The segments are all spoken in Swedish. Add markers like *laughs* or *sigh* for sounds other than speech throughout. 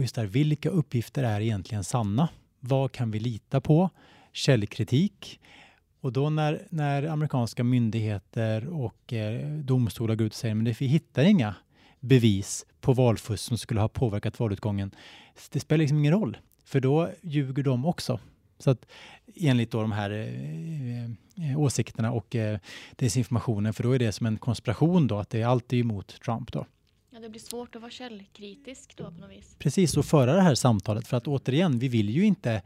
och just där, vilka uppgifter är egentligen sanna? Vad kan vi lita på? Källkritik. Och då när, när amerikanska myndigheter och eh, domstolar går ut och säger att vi hittar inga bevis på valfusk som skulle ha påverkat valutgången. Det spelar liksom ingen roll, för då ljuger de också. Så att enligt då de här eh, eh, åsikterna och eh, desinformationen, för då är det som en konspiration då, att det är alltid emot Trump då. Men det blir svårt att vara källkritisk då på något vis. Precis, och föra det här samtalet, för att återigen, vi vill ju inte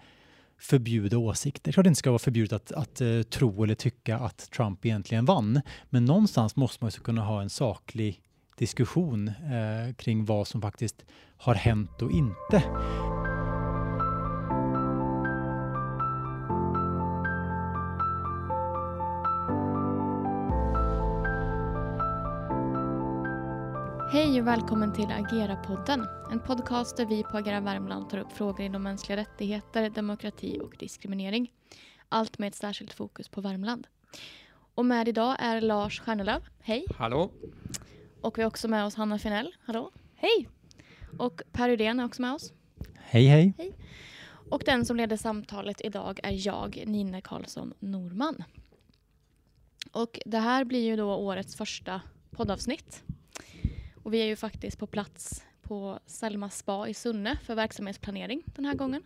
förbjuda åsikter. Klart det inte ska vara förbjudet att, att uh, tro eller tycka att Trump egentligen vann, men någonstans måste man ju kunna ha en saklig diskussion uh, kring vad som faktiskt har hänt och inte. Hej och välkommen till Agera-podden. En podcast där vi på Agera Värmland tar upp frågor inom mänskliga rättigheter, demokrati och diskriminering. Allt med ett särskilt fokus på Värmland. Och med idag är Lars Stjärnelöv. Hej! Hallå! Och vi har också med oss Hanna Finell. Hallå! Hej! Och Per Rydén är också med oss. Hej, hej! Hej! Och den som leder samtalet idag är jag, Nina Karlsson Norman. Och det här blir ju då årets första poddavsnitt. Och vi är ju faktiskt på plats på Selma spa i Sunne för verksamhetsplanering den här gången.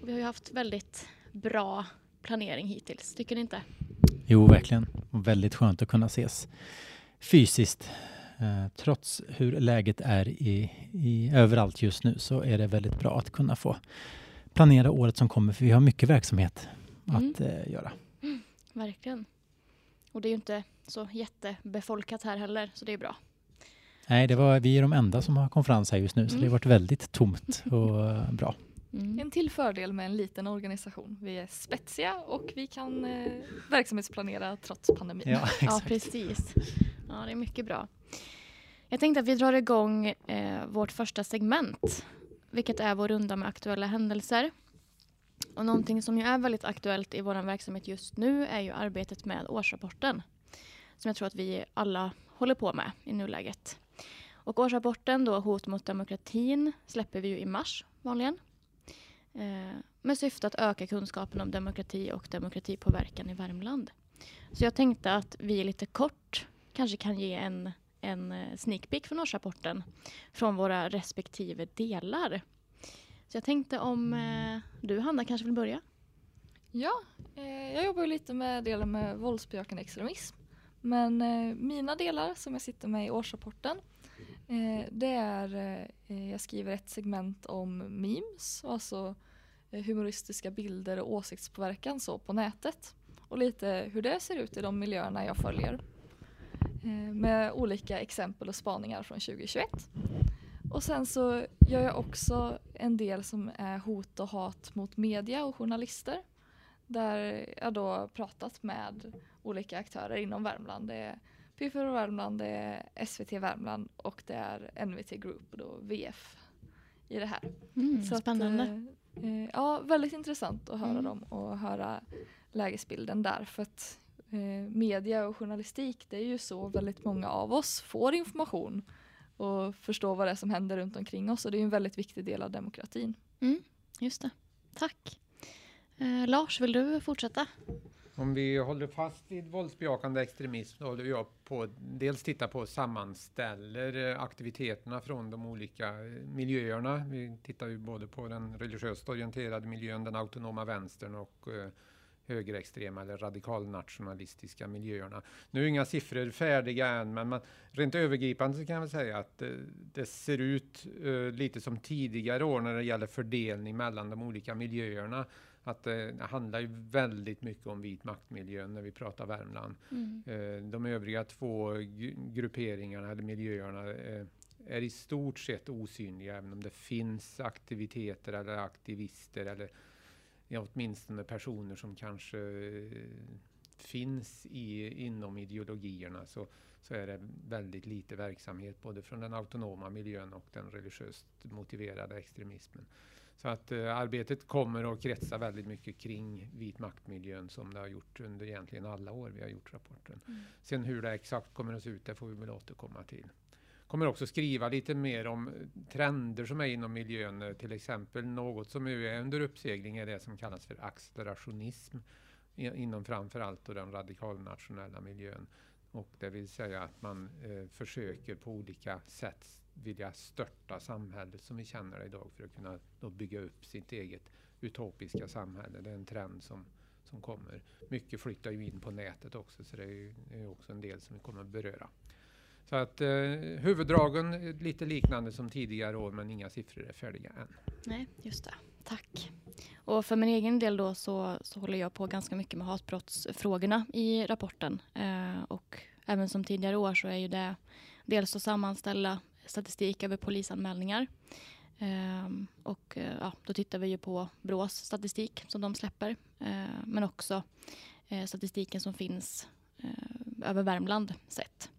Och vi har ju haft väldigt bra planering hittills, tycker ni inte? Jo, verkligen. Och väldigt skönt att kunna ses fysiskt. Eh, trots hur läget är i, i, överallt just nu så är det väldigt bra att kunna få planera året som kommer för vi har mycket verksamhet mm. att eh, göra. Mm, verkligen. Och det är ju inte så jättebefolkat här heller så det är bra. Nej, det var, vi är de enda som har konferens här just nu, så mm. det har mm. varit väldigt tomt och eh, bra. Mm. En till fördel med en liten organisation. Vi är spetsiga och vi kan eh, verksamhetsplanera trots pandemin. Ja, *laughs* ja, precis. Ja, det är mycket bra. Jag tänkte att vi drar igång eh, vårt första segment, vilket är vår runda med aktuella händelser. Och någonting som ju är väldigt aktuellt i vår verksamhet just nu är ju arbetet med årsrapporten. Som jag tror att vi alla håller på med i nuläget. Och årsrapporten då, Hot mot demokratin, släpper vi ju i mars vanligen. Eh, med syfte att öka kunskapen om demokrati och demokratipåverkan i Värmland. Så jag tänkte att vi lite kort kanske kan ge en, en eh, sneak peek från årsrapporten från våra respektive delar. Så jag tänkte om eh, du Hanna kanske vill börja? Ja, eh, jag jobbar lite med delen med våldsbejakande extremism. Men eh, mina delar som jag sitter med i årsrapporten Eh, det är, eh, jag skriver ett segment om memes, alltså eh, humoristiska bilder och åsiktspåverkan så på nätet. Och lite hur det ser ut i de miljöerna jag följer. Eh, med olika exempel och spaningar från 2021. Och sen så gör jag också en del som är hot och hat mot media och journalister. Där jag då pratat med olika aktörer inom Värmland. Det är P4 Värmland, det är SVT Värmland och det är NVT Group och då VF i det här. Mm, Så spännande. Att, eh, ja, väldigt intressant att höra mm. dem och höra lägesbilden där för att eh, media och journalistik det är ju så väldigt många av oss får information och förstår vad det är som händer runt omkring oss och det är en väldigt viktig del av demokratin. Mm, just det. Tack. Eh, Lars, vill du fortsätta? Om vi håller fast vid våldsbejakande extremism så håller jag på dels titta på sammanställer eh, aktiviteterna från de olika eh, miljöerna. Vi tittar ju både på den religiöst orienterade miljön, den autonoma vänstern och eh, högerextrema eller radikalnationalistiska miljöerna. Nu är inga siffror färdiga än, men man, rent övergripande så kan jag väl säga att det, det ser ut uh, lite som tidigare år när det gäller fördelning mellan de olika miljöerna att det handlar ju väldigt mycket om vit maktmiljön när vi pratar Värmland. Mm. Eh, de övriga två grupperingarna eller miljöerna eh, är i stort sett osynliga, även om det finns aktiviteter eller aktivister eller ja, åtminstone personer som kanske eh, finns i, inom ideologierna så, så är det väldigt lite verksamhet både från den autonoma miljön och den religiöst motiverade extremismen. Så att eh, arbetet kommer att kretsa väldigt mycket kring vit maktmiljön som det har gjort under egentligen alla år vi har gjort rapporten. Mm. Sen hur det exakt kommer att se ut, det får vi väl återkomma till. kommer också skriva lite mer om trender som är inom miljön. Till exempel något som nu är under uppsegling är det som kallas för accelerationism inom framförallt den radikalnationella miljön. Och det vill säga att man eh, försöker på olika sätt vilja störta samhället som vi känner det idag för att kunna då bygga upp sitt eget utopiska samhälle. Det är en trend som, som kommer. Mycket flyttar ju in på nätet också så det är, ju, det är också en del som vi kommer att beröra. Så att eh, huvuddragen är lite liknande som tidigare år men inga siffror är färdiga än. Nej, just det. Tack. Och för min egen del då så, så håller jag på ganska mycket med hatbrottsfrågorna i rapporten. Eh, och även som tidigare år så är ju det dels att sammanställa statistik över polisanmälningar. Ehm, och eh, ja, då tittar vi ju på Brås statistik som de släpper. Ehm, men också eh, statistiken som finns eh, över Värmland sett.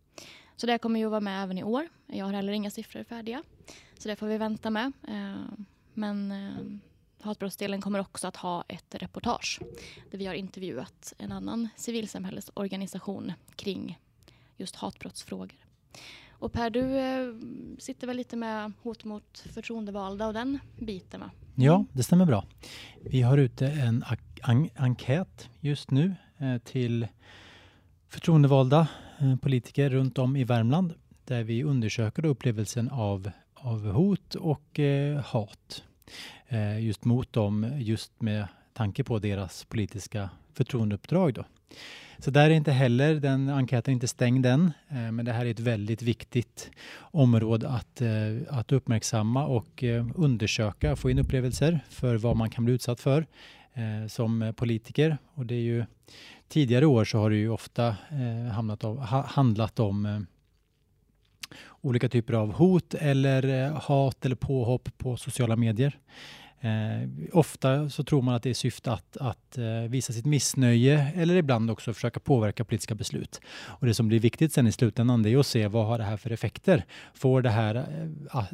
Så det kommer ju att vara med även i år. Jag har heller inga siffror färdiga. Så det får vi vänta med. Ehm, men eh, Hatbrottsdelen kommer också att ha ett reportage där vi har intervjuat en annan civilsamhällesorganisation kring just hatbrottsfrågor. Och Per, du eh, sitter väl lite med hot mot förtroendevalda och den biten va? Ja, det stämmer bra. Vi har ute en enkät just nu eh, till förtroendevalda eh, politiker runt om i Värmland där vi undersöker upplevelsen av, av hot och eh, hat Eh, just mot dem, just med tanke på deras politiska förtroendeuppdrag. Då. Så där är inte heller, den enkäten är inte stängd än, eh, men det här är ett väldigt viktigt område att, eh, att uppmärksamma och eh, undersöka, få in upplevelser för vad man kan bli utsatt för eh, som politiker. Och det är ju, tidigare år så har det ju ofta eh, hamnat av, handlat om olika typer av hot eller hat eller påhopp på sociala medier. Eh, ofta så tror man att det är syfte att, att eh, visa sitt missnöje eller ibland också försöka påverka politiska beslut. Och det som blir viktigt sen i slutändan det är att se vad har det här för effekter? Får det här,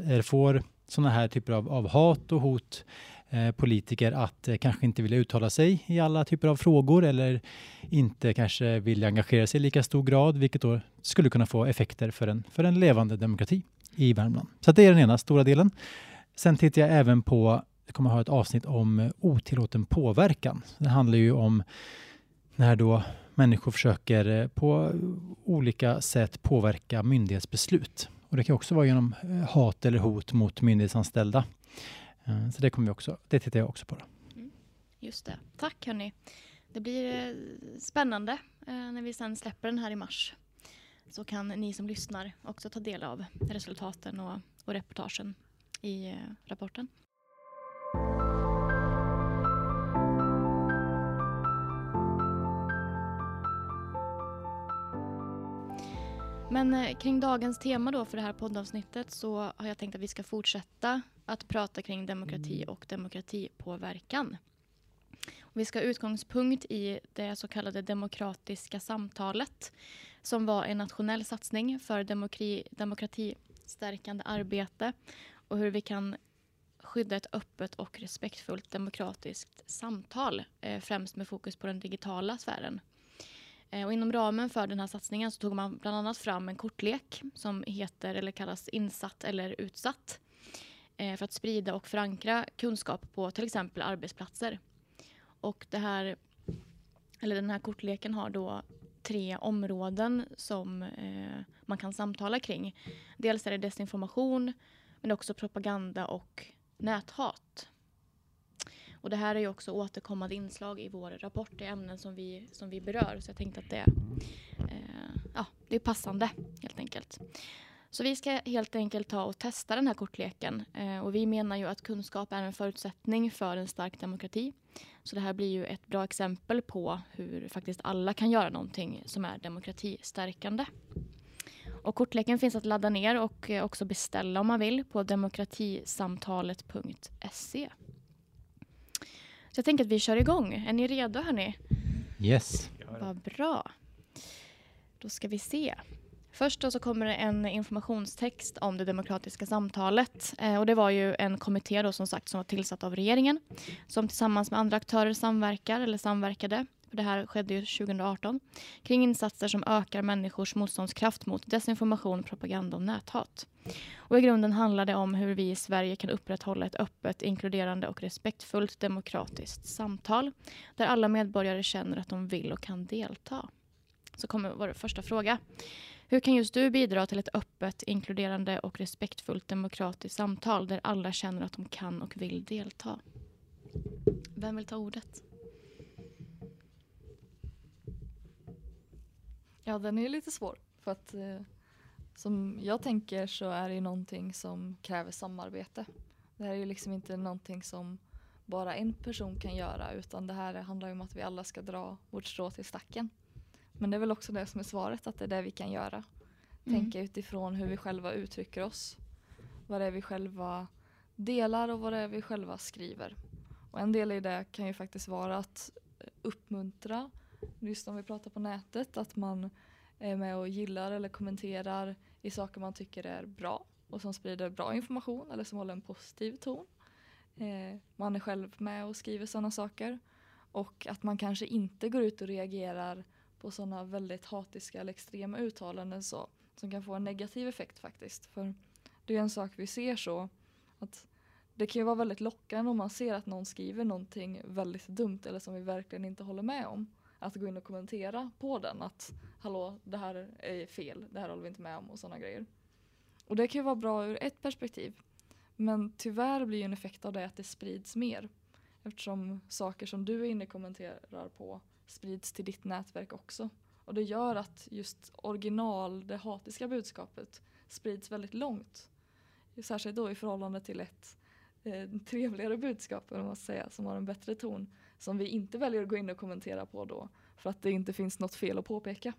eh, får sådana här typer av, av hat och hot eh, politiker att eh, kanske inte vilja uttala sig i alla typer av frågor eller inte kanske vilja engagera sig i lika stor grad, vilket då skulle kunna få effekter för en, för en levande demokrati i Värmland. Så det är den ena stora delen. Sen tittar jag även på vi kommer att ha ett avsnitt om eh, otillåten påverkan. Det handlar ju om när då människor försöker eh, på olika sätt påverka myndighetsbeslut. Och det kan också vara genom eh, hat eller hot mot myndighetsanställda. Så det, kommer vi också, det tittar jag också på. Då. Mm, just det. Tack hörni. Det blir spännande när vi sen släpper den här i mars. Så kan ni som lyssnar också ta del av resultaten och, och reportagen i rapporten. Men eh, kring dagens tema då för det här poddavsnittet så har jag tänkt att vi ska fortsätta att prata kring demokrati och demokratipåverkan. vi ska ha utgångspunkt i det så kallade demokratiska samtalet som var en nationell satsning för demokrati, demokratistärkande arbete och hur vi kan skydda ett öppet och respektfullt demokratiskt samtal, eh, främst med fokus på den digitala sfären. Eh, och inom ramen för den här satsningen så tog man bland annat fram en kortlek som heter eller kallas insatt eller utsatt eh, för att sprida och förankra kunskap på till exempel arbetsplatser. Och det här, eller den här kortleken har då tre områden som eh, man kan samtala kring. Dels är det desinformation men också propaganda och näthat. Och det här är ju också återkommande inslag i vår rapport i ämnen som vi, som vi berör. Så jag tänkte att det, eh, ja, det är passande helt enkelt. Så vi ska helt enkelt ta och testa den här kortleken. Eh, och vi menar ju att kunskap är en förutsättning för en stark demokrati. Så det här blir ju ett bra exempel på hur faktiskt alla kan göra någonting som är demokratistärkande. Och kortleken finns att ladda ner och eh, också beställa om man vill på demokratisamtalet.se. Så jag tänker att vi kör igång. Är ni redo hörni? Yes. Vad bra. Då ska vi se. Först då så kommer det en informationstext om det demokratiska samtalet. Eh, och det var ju en kommitté då som sagt som var tillsatt av regeringen som tillsammans med andra aktörer samverkar eller samverkade för det här skedde ju 2018, kring insatser som ökar människors motståndskraft mot desinformation, propaganda och näthat. Och I grunden handlar det om hur vi i Sverige kan upprätthålla ett öppet, inkluderande och respektfullt demokratiskt samtal där alla medborgare känner att de vill och kan delta. Så kommer vår första fråga. Hur kan just du bidra till ett öppet, inkluderande och respektfullt demokratiskt samtal där alla känner att de kan och vill delta? Vem vill ta ordet? Ja, den är lite svår. För att eh, som jag tänker så är det någonting som kräver samarbete. Det här är ju liksom inte någonting som bara en person kan göra utan det här handlar ju om att vi alla ska dra vårt strå till stacken. Men det är väl också det som är svaret, att det är det vi kan göra. Mm. Tänka utifrån hur vi själva uttrycker oss. Vad det är vi själva delar och vad det är vi själva skriver. Och en del i det kan ju faktiskt vara att uppmuntra, just om vi pratar på nätet, att man är med och gillar eller kommenterar i saker man tycker är bra och som sprider bra information eller som håller en positiv ton. Eh, man är själv med och skriver sådana saker. Och att man kanske inte går ut och reagerar på sådana väldigt hatiska eller extrema uttalanden så, som kan få en negativ effekt faktiskt. För det är en sak vi ser så att det kan ju vara väldigt lockande om man ser att någon skriver någonting väldigt dumt eller som vi verkligen inte håller med om. Att gå in och kommentera på den att hallå det här är fel, det här håller vi inte med om och sådana grejer. Och det kan ju vara bra ur ett perspektiv. Men tyvärr blir ju en effekt av det att det sprids mer. Eftersom saker som du är inne och kommenterar på sprids till ditt nätverk också. Och det gör att just original, det hatiska budskapet sprids väldigt långt. Särskilt då i förhållande till ett eh, trevligare budskap, man säga, som har en bättre ton. Som vi inte väljer att gå in och kommentera på då. För att det inte finns något fel att påpeka.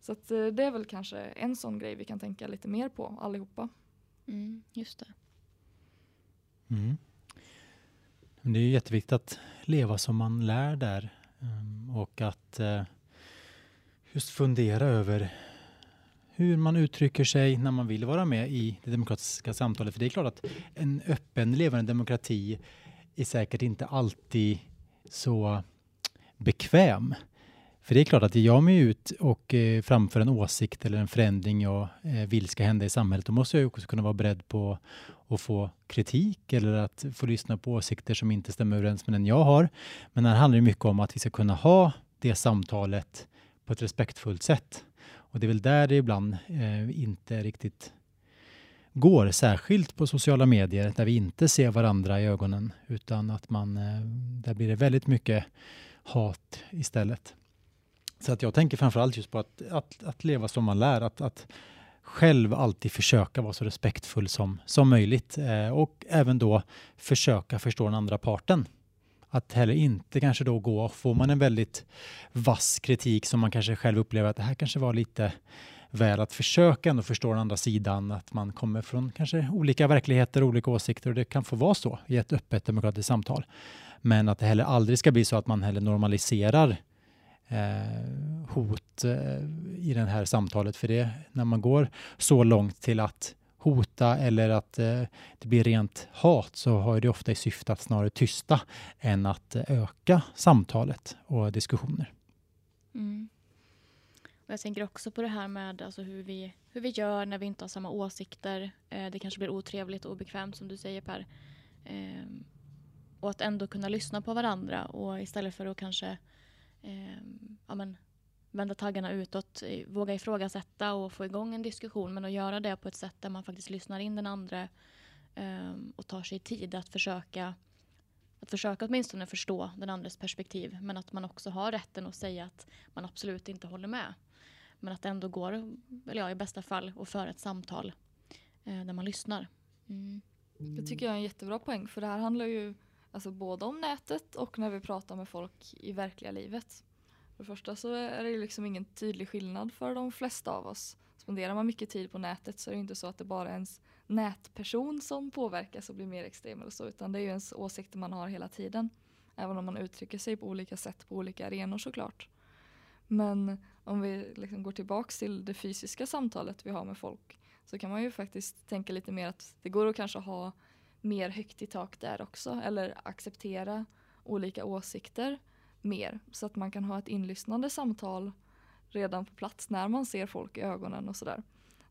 Så att, eh, det är väl kanske en sån grej vi kan tänka lite mer på allihopa. Mm, just det. Mm. Det är jätteviktigt att leva som man lär där Ehm, och att eh, just fundera över hur man uttrycker sig när man vill vara med i det demokratiska samtalet. För det är klart att en öppen, levande demokrati är säkert inte alltid så bekväm. För det är klart att ger jag mig ut och eh, framför en åsikt eller en förändring jag eh, vill ska hända i samhället, då måste jag också kunna vara beredd på att få kritik eller att få lyssna på åsikter som inte stämmer överens med den jag har. Men här handlar det mycket om att vi ska kunna ha det samtalet på ett respektfullt sätt. Och det är väl där det ibland eh, inte riktigt går, särskilt på sociala medier där vi inte ser varandra i ögonen utan att man, eh, där blir det väldigt mycket hat istället. Så att jag tänker framförallt just på att, att, att leva som man lär, att, att själv alltid försöka vara så respektfull som, som möjligt eh, och även då försöka förstå den andra parten. Att heller inte kanske då gå, får man en väldigt vass kritik som man kanske själv upplever att det här kanske var lite väl att försöka ändå förstå den andra sidan, att man kommer från kanske olika verkligheter, olika åsikter och det kan få vara så i ett öppet demokratiskt samtal. Men att det heller aldrig ska bli så att man heller normaliserar eh, hot eh, i det här samtalet. För det när man går så långt till att hota eller att eh, det blir rent hat så har det ofta i syfte att snarare tysta än att eh, öka samtalet och diskussioner. Mm. Och jag tänker också på det här med alltså hur, vi, hur vi gör när vi inte har samma åsikter. Eh, det kanske blir otrevligt och obekvämt som du säger Per. Eh, och att ändå kunna lyssna på varandra och istället för att kanske eh, ja, men, vända taggarna utåt, våga ifrågasätta och få igång en diskussion men att göra det på ett sätt där man faktiskt lyssnar in den andra eh, och tar sig tid att försöka att försöka åtminstone förstå den andres perspektiv men att man också har rätten att säga att man absolut inte håller med. Men att det ändå går, eller ja, i bästa fall, att föra ett samtal eh, där man lyssnar. Mm. Det tycker jag är en jättebra poäng för det här handlar ju Alltså både om nätet och när vi pratar med folk i verkliga livet. För det första så är det liksom ingen tydlig skillnad för de flesta av oss. Spenderar man mycket tid på nätet så är det inte så att det bara är ens nätperson som påverkas och blir mer extrem eller så utan det är ju ens åsikter man har hela tiden. Även om man uttrycker sig på olika sätt på olika arenor såklart. Men om vi liksom går tillbaks till det fysiska samtalet vi har med folk så kan man ju faktiskt tänka lite mer att det går att kanske ha mer högt i tak där också eller acceptera olika åsikter mer så att man kan ha ett inlyssnande samtal redan på plats när man ser folk i ögonen och sådär.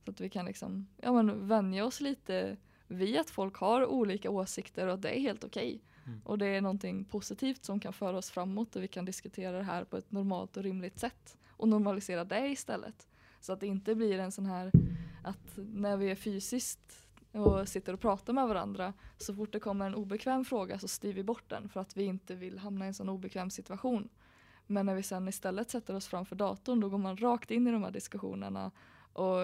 Så att vi kan liksom, ja men vänja oss lite vid att folk har olika åsikter och att det är helt okej. Okay. Mm. Och det är någonting positivt som kan föra oss framåt och vi kan diskutera det här på ett normalt och rimligt sätt. Och normalisera det istället. Så att det inte blir en sån här att när vi är fysiskt och sitter och pratar med varandra så fort det kommer en obekväm fråga så styr vi bort den för att vi inte vill hamna i en sån obekväm situation. Men när vi sen istället sätter oss framför datorn då går man rakt in i de här diskussionerna och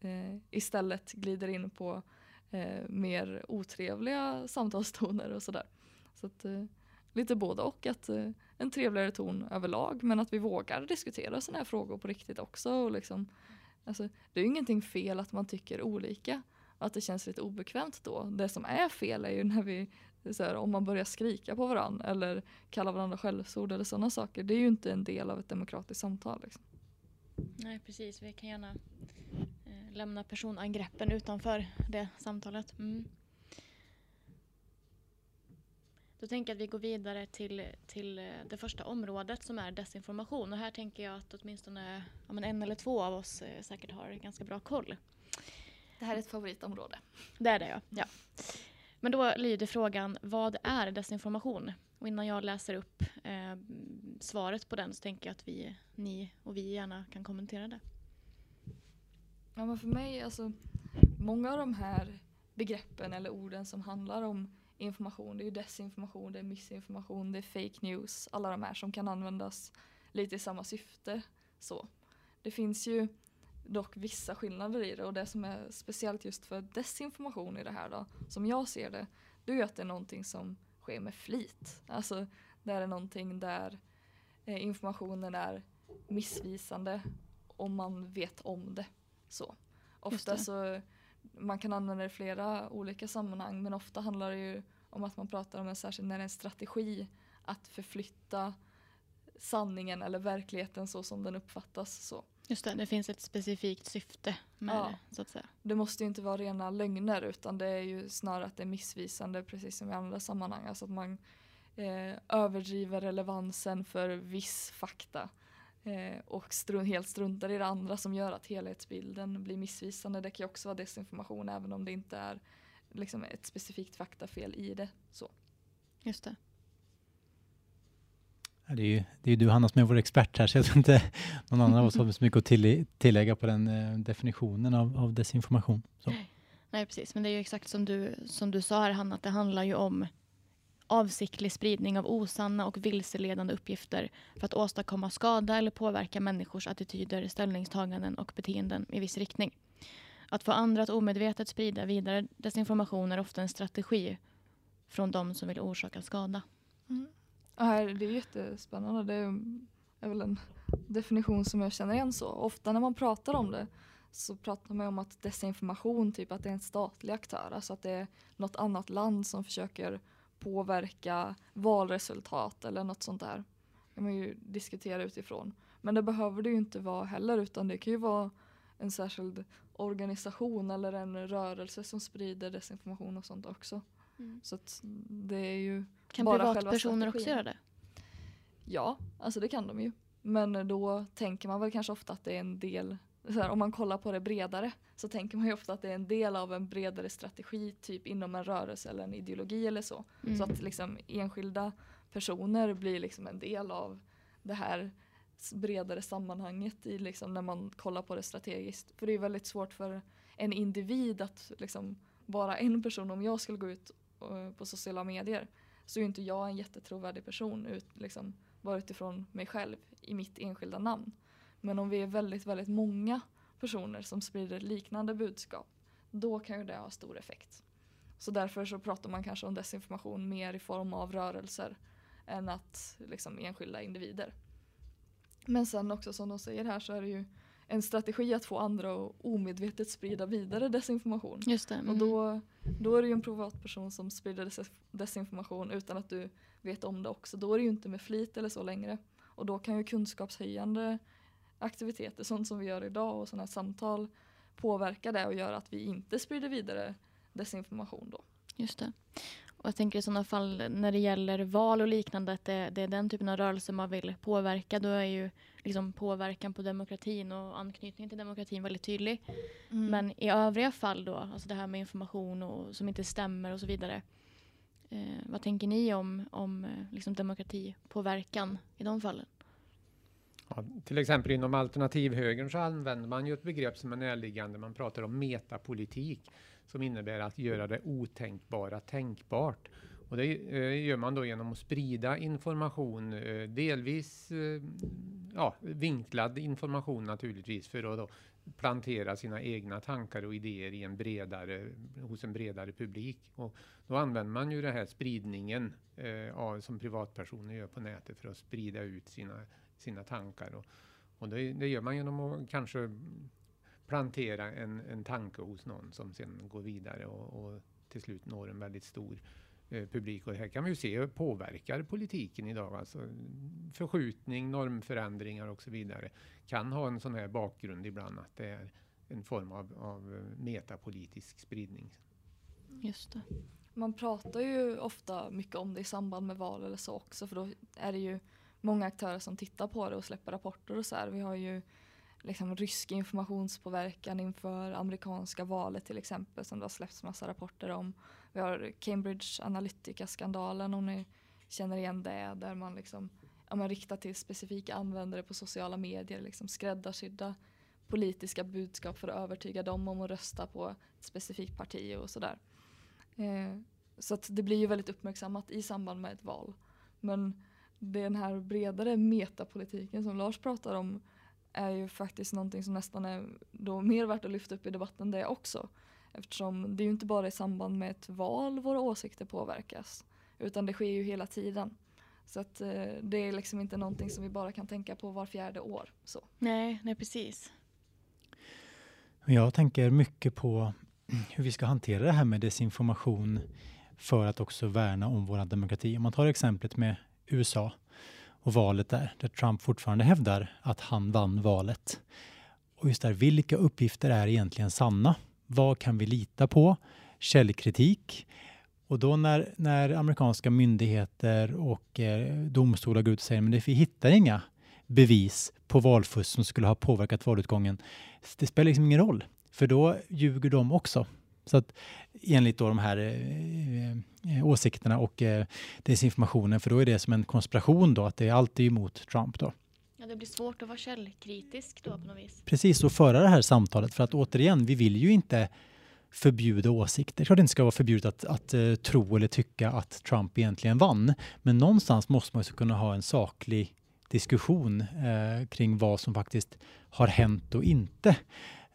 eh, istället glider in på eh, mer otrevliga samtalstoner och sådär. Så att eh, lite både och att eh, en trevligare ton överlag men att vi vågar diskutera sådana här frågor på riktigt också. Och liksom, alltså, det är ju ingenting fel att man tycker olika. Att det känns lite obekvämt då. Det som är fel är ju när vi här, om man börjar skrika på varandra eller kalla varandra skällsord eller sådana saker. Det är ju inte en del av ett demokratiskt samtal. Liksom. Nej precis, vi kan gärna eh, lämna personangreppen utanför det samtalet. Mm. Då tänker jag att vi går vidare till, till eh, det första området som är desinformation. Och här tänker jag att åtminstone ja, men en eller två av oss eh, säkert har ganska bra koll. Det här är ett favoritområde. Det är det ja. ja. Men då lyder frågan, vad är desinformation? Och innan jag läser upp eh, svaret på den så tänker jag att vi, ni och vi gärna kan kommentera det. Ja men för mig, alltså många av de här begreppen eller orden som handlar om information. Det är desinformation, det är missinformation, det är fake news. Alla de här som kan användas lite i samma syfte. Så. Det finns ju dock vissa skillnader i det och det som är speciellt just för desinformation i det här då, som jag ser det, det är ju att det är någonting som sker med flit. Alltså det är någonting där eh, informationen är missvisande och man vet om det. Så. Ofta så man kan använda det i flera olika sammanhang men ofta handlar det ju om att man pratar om en särskild när en strategi att förflytta sanningen eller verkligheten så som den uppfattas. Så. Just det, det finns ett specifikt syfte med ja. det så att säga. Det måste ju inte vara rena lögner utan det är ju snarare att det är missvisande precis som i andra sammanhang. Alltså att man eh, överdriver relevansen för viss fakta eh, och strun helt struntar i det andra som gör att helhetsbilden blir missvisande. Det kan ju också vara desinformation även om det inte är liksom, ett specifikt faktafel i det. Så. Just det. Det är ju det är du Hanna som är vår expert här så jag tror inte någon annan av oss har så mycket att tillägga på den eh, definitionen av, av desinformation. Så. Nej precis, men det är ju exakt som du, som du sa här Hanna, att det handlar ju om avsiktlig spridning av osanna och vilseledande uppgifter för att åstadkomma skada eller påverka människors attityder, ställningstaganden och beteenden i viss riktning. Att få andra att omedvetet sprida vidare desinformation är ofta en strategi från de som vill orsaka skada. Mm. det är jättespännande. Det är väl en definition som jag känner igen så. Ofta när man pratar om det så pratar man om att desinformation, typ att det är en statlig aktör. Alltså att det är något annat land som försöker påverka valresultat eller något sånt där. Det kan man ju diskutera utifrån. Men det behöver det ju inte vara heller utan det kan ju vara en särskild organisation eller en rörelse som sprider desinformation och sånt också. Mm. Så det är ju Kan privatpersoner också göra det? Ja, alltså det kan de ju. Men då tänker man väl kanske ofta att det är en del här, om man kollar på det bredare så tänker man ju ofta att det är en del av en bredare strategi typ inom en rörelse eller en ideologi eller så. Mm. Så att liksom enskilda personer blir liksom en del av det här bredare sammanhanget i liksom när man kollar på det strategiskt. För det är väldigt svårt för en individ att liksom vara en person. Om jag skulle gå ut uh, på sociala medier så är inte jag en jättetrovärdig person ut, liksom, bara utifrån mig själv i mitt enskilda namn. Men om vi är väldigt, väldigt många personer som sprider liknande budskap då kan ju det ha stor effekt. Så därför så pratar man kanske om desinformation mer i form av rörelser än att liksom enskilda individer. Men sen också som de säger här så är det ju en strategi att få andra att omedvetet sprida vidare desinformation. Just det. Mm. Och då, då är det ju en privatperson som sprider desinformation utan att du vet om det också. Då är det ju inte med flit eller så längre. Och då kan ju kunskapshöjande aktiviteter, sånt som vi gör idag och sådana här samtal påverka det och göra att vi inte sprider vidare desinformation då. Just det. Och jag tänker i sådana fall när det gäller val och liknande, att det, det är den typen av rörelse man vill påverka. Då är ju liksom påverkan på demokratin och anknytningen till demokratin väldigt tydlig. Mm. Men i övriga fall då, alltså det här med information och, som inte stämmer och så vidare. Eh, vad tänker ni om, om eh, liksom demokratipåverkan i de fallen? Ja, till exempel inom alternativhögern så använder man ju ett begrepp som är närliggande. Man pratar om metapolitik som innebär att göra det otänkbara tänkbart. Och det eh, gör man då genom att sprida information, eh, delvis eh, ja, vinklad information naturligtvis, för att då plantera sina egna tankar och idéer i en bredare, hos en bredare publik. Och då använder man ju den här spridningen eh, av, som privatpersoner gör på nätet för att sprida ut sina, sina tankar. Och, och det, det gör man genom att kanske plantera en, en tanke hos någon som sen går vidare och, och till slut når en väldigt stor eh, publik. Och här kan vi ju se hur påverkar politiken idag. Alltså förskjutning, normförändringar och så vidare kan ha en sån här bakgrund ibland att det är en form av, av eh, metapolitisk spridning. Just det. Man pratar ju ofta mycket om det i samband med val eller så också för då är det ju många aktörer som tittar på det och släpper rapporter och så här. Vi har ju liksom rysk informationspåverkan inför amerikanska valet till exempel som det har släppts massa rapporter om. Vi har Cambridge Analytica-skandalen om ni känner igen det där man liksom ja, man riktar till specifika användare på sociala medier, liksom skräddarsydda politiska budskap för att övertyga dem om att rösta på ett specifikt parti och sådär. Eh, så att det blir ju väldigt uppmärksammat i samband med ett val. Men den här bredare metapolitiken som Lars pratar om är ju faktiskt någonting som nästan är då mer värt att lyfta upp i debatten det också. Eftersom det är ju inte bara i samband med ett val våra åsikter påverkas. Utan det sker ju hela tiden. Så att eh, det är liksom inte någonting som vi bara kan tänka på var fjärde år. Så. Nej, nej precis. Jag tänker mycket på hur vi ska hantera det här med desinformation för att också värna om vår demokrati. Om man tar exemplet med USA och valet där, där Trump fortfarande hävdar att han vann valet. Och just där, vilka uppgifter är egentligen sanna? Vad kan vi lita på? Källkritik. Och då när, när amerikanska myndigheter och eh, domstolar går ut och säger men vi hittar inga bevis på valfusk som skulle ha påverkat valutgången. Det spelar liksom ingen roll, för då ljuger de också. Så att enligt då de här eh, eh, åsikterna och eh, desinformationen, för då är det som en konspiration då, att det är alltid emot Trump då. Ja, det blir svårt att vara källkritisk då på något vis. Precis, och föra det här samtalet, för att återigen, vi vill ju inte förbjuda åsikter. Klart det inte ska vara förbjudet att, att uh, tro eller tycka att Trump egentligen vann, men någonstans måste man ju kunna ha en saklig diskussion uh, kring vad som faktiskt har hänt och inte.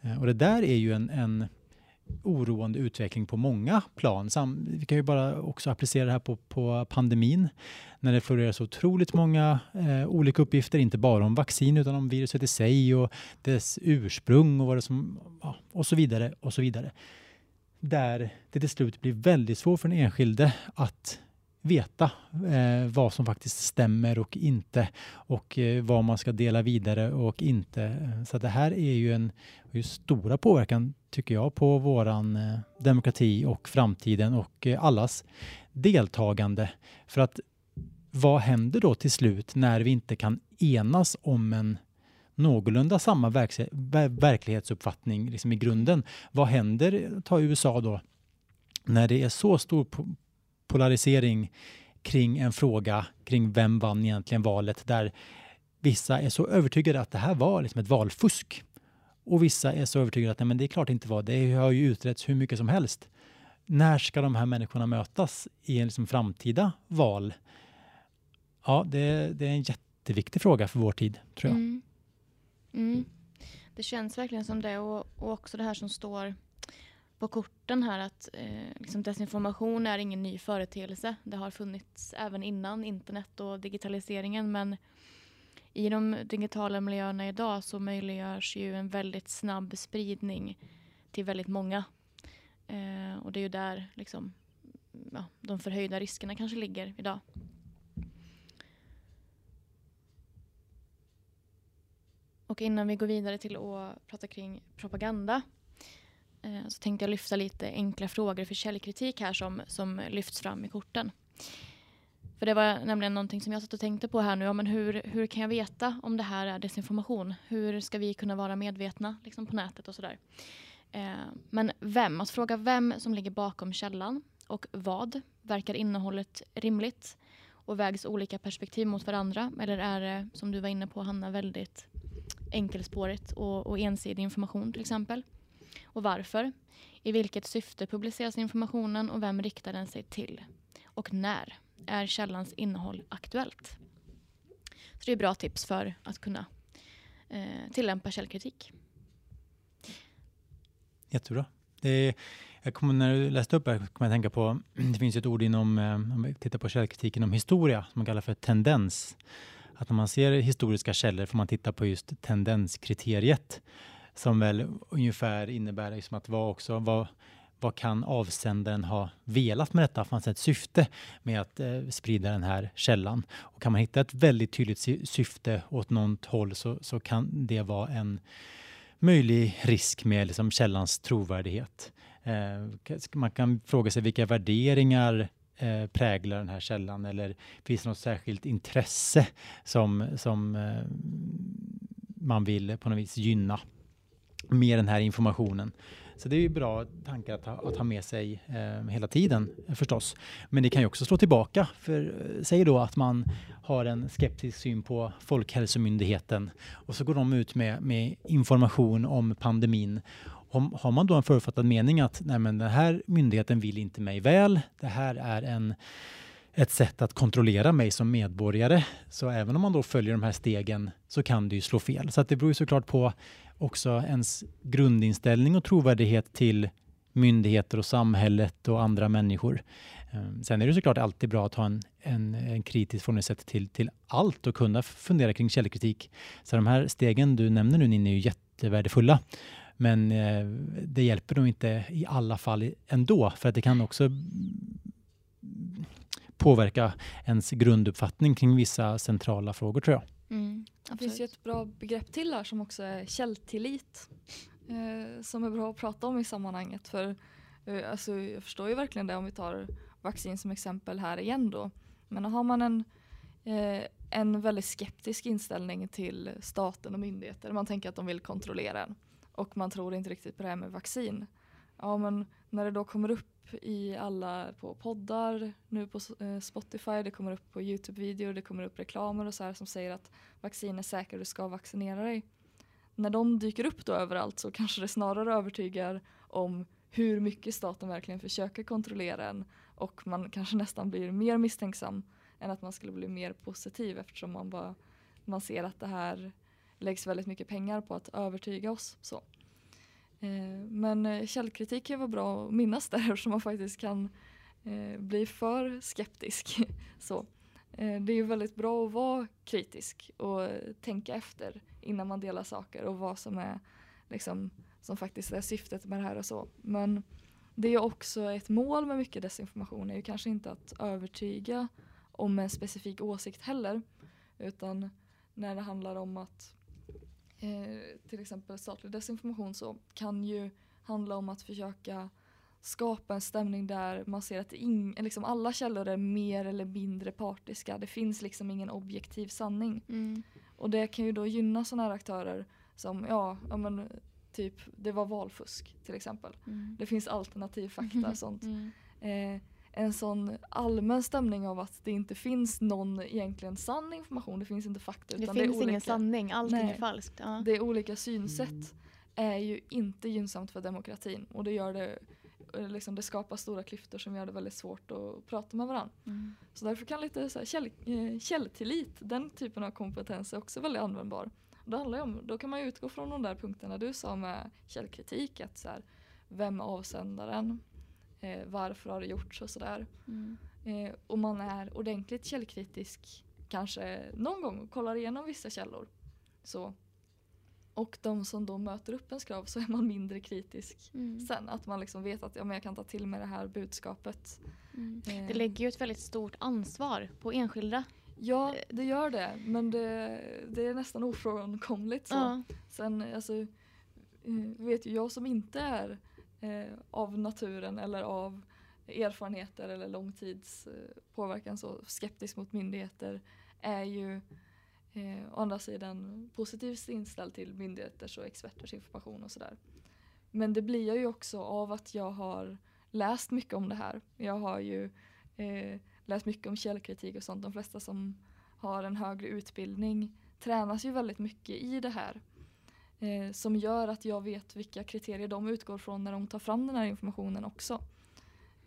Uh, och det där är ju en, en oroande utveckling på många plan. Sam, vi kan ju bara också applicera det här på, på pandemin när det florerar så otroligt många eh, olika uppgifter, inte bara om vaccin utan om viruset i sig och dess ursprung och vad det som ja, och så vidare och så vidare. Där det till slut blir väldigt svårt för den enskilde att veta eh, vad som faktiskt stämmer och inte och eh, vad man ska dela vidare och inte. Så det här är ju en stora påverkan tycker jag på våran eh, demokrati och framtiden och eh, allas deltagande. För att vad händer då till slut när vi inte kan enas om en någorlunda samma verk verklighetsuppfattning liksom i grunden? Vad händer, eh, ta USA då, när det är så stor polarisering kring en fråga kring vem vann egentligen valet där vissa är så övertygade att det här var liksom ett valfusk och vissa är så övertygade att nej, men det är klart det inte var. Det har ju utretts hur mycket som helst. När ska de här människorna mötas i en liksom framtida val? Ja, det, det, är en jätteviktig fråga för vår tid, tror jag. Mm. Mm. Det känns verkligen som det och, och också det här som står på korten här att eh, liksom desinformation är ingen ny företeelse. Det har funnits även innan internet och digitaliseringen men i de digitala miljöerna idag så möjliggörs ju en väldigt snabb spridning till väldigt många. Eh, och det är ju där liksom, ja, de förhöjda riskerna kanske ligger idag. Och innan vi går vidare till att prata kring propaganda eh, så tänkte jag lyfta lite enkla frågor för källkritik här som, som lyfts fram i korten. För det var nämligen någonting som jag satt och tänkte på här nu. Ja, men hur, hur kan jag veta om det här är desinformation? Hur ska vi kunna vara medvetna liksom på nätet och sådär? Eh, men vem? Att fråga vem som ligger bakom källan och vad? Verkar innehållet rimligt? Och vägs olika perspektiv mot varandra? Eller är det, som du var inne på Hanna, väldigt enkelspårigt och, och ensidig information till exempel? Och varför? I vilket syfte publiceras informationen och vem riktar den sig till? Och när är källans innehåll aktuellt? Så det är bra tips för att kunna eh, tillämpa källkritik. Jättebra. Det är, jag kommer, när du läste upp det här kommer jag tänka på, *clears throat* det finns ett ord inom, eh, om vi tittar på källkritiken om historia, som man kallar för tendens. Att när man ser historiska källor får man titta på just tendenskriteriet som väl ungefär innebär liksom att vad också, vad, vad kan avsändaren ha velat med detta? Fanns det ett syfte med att eh, sprida den här källan? Och kan man hitta ett väldigt tydligt syfte åt något håll så, så kan det vara en möjlig risk med liksom källans trovärdighet. Eh, man kan fråga sig vilka värderingar eh, präglar den här källan eller finns det något särskilt intresse som, som eh, man vill på något vis gynna med den här informationen. Så det är ju bra tankar att ha, att ha med sig eh, hela tiden eh, förstås. Men det kan ju också slå tillbaka. För eh, säg då att man har en skeptisk syn på Folkhälsomyndigheten och så går de ut med, med information om pandemin. Om, har man då en förutfattad mening att nej men den här myndigheten vill inte mig väl, det här är en ett sätt att kontrollera mig som medborgare. Så även om man då följer de här stegen så kan det ju slå fel. Så att det beror ju såklart på också ens grundinställning och trovärdighet till myndigheter och samhället och andra människor. Ehm, sen är det såklart alltid bra att ha en, en, en kritisk förhållningssätt till, till allt och kunna fundera kring källkritik. Så de här stegen du nämner nu Ninni är ju jättevärdefulla. Men eh, det hjälper nog inte i alla fall ändå för att det kan också påverka ens grunduppfattning kring vissa centrala frågor tror jag. Mm, det finns ju ett bra begrepp till här som också är källtillit. Eh, som är bra att prata om i sammanhanget. För eh, alltså, jag förstår ju verkligen det om vi tar vaccin som exempel här igen då. Men har man en, eh, en väldigt skeptisk inställning till staten och myndigheter. Man tänker att de vill kontrollera en. Och man tror inte riktigt på det här med vaccin. Ja men när det då kommer upp i alla på poddar, nu på eh, Spotify, det kommer upp på Youtube-videor, det kommer upp reklamer och så här som säger att vaccin är säkert, du ska vaccinera dig. När de dyker upp då överallt så kanske det snarare övertygar om hur mycket staten verkligen försöker kontrollera en och man kanske nästan blir mer misstänksam än att man skulle bli mer positiv eftersom man bara man ser att det här läggs väldigt mycket pengar på att övertyga oss. Så. Eh, men eh, källkritik kan vara bra att minnas där *laughs* eftersom man faktiskt kan eh, bli för skeptisk. *laughs* Så. Det är väldigt bra att vara kritisk och tänka efter innan man delar saker och vad som är liksom, som faktiskt är syftet med det här och så. Men det är också ett mål med mycket desinformation är ju kanske inte att övertyga om en specifik åsikt heller utan när det handlar om att eh, till exempel statlig desinformation så kan ju handla om att försöka skapa en stämning där man ser att in, liksom alla källor är mer eller mindre partiska. Det finns liksom ingen objektiv sanning. Mm. Och det kan ju då gynna sådana här aktörer som, ja, ja men typ det var valfusk till exempel. Mm. Det finns alternativ fakta sånt. Mm. Eh, en sån allmän stämning av att det inte finns någon egentligen sann information. Det finns inte fakta. Det utan finns det är olika, ingen sanning, allting nej, är falskt. Ja. Det är olika synsätt mm. är ju inte gynnsamt för demokratin och det gör det eh, Liksom det skapar stora klyftor som gör det väldigt svårt att prata med varandra. Mm. Så därför kan lite så här käll, eh, källtillit, den typen av kompetens är också väldigt användbar. Det handlar om, då kan man utgå från de där punkterna du sa med källkritik. Att så här, vem är avsändaren? Eh, varför har det gjorts och sådär. Mm. Eh, och man är ordentligt källkritisk kanske någon gång och kollar igenom vissa källor. Så. Och de som då möter upp ens krav så är man mindre kritisk mm. sen. Att man liksom vet att ja, men jag kan ta till mig det här budskapet. Mm. Eh. Det lägger ju ett väldigt stort ansvar på enskilda. Ja, det gör det. Men det, det är nästan ofrånkomligt. Så. Ja. Sen alltså, eh, vet ju jag som inte är eh, Eh, av naturen eller av erfarenheter eller långtidspåverkan eh, påverkan så skeptisk mot myndigheter är ju eh, å andra sidan positivt inställd till myndigheters och experters information och sådär. Men det blir jag ju också av att jag har läst mycket om det här. Jag har ju eh, läst mycket om källkritik och sånt. De flesta som har en högre utbildning tränas ju väldigt mycket i det här. Eh, som gör att jag vet vilka kriterier de utgår från när de tar fram den här informationen också.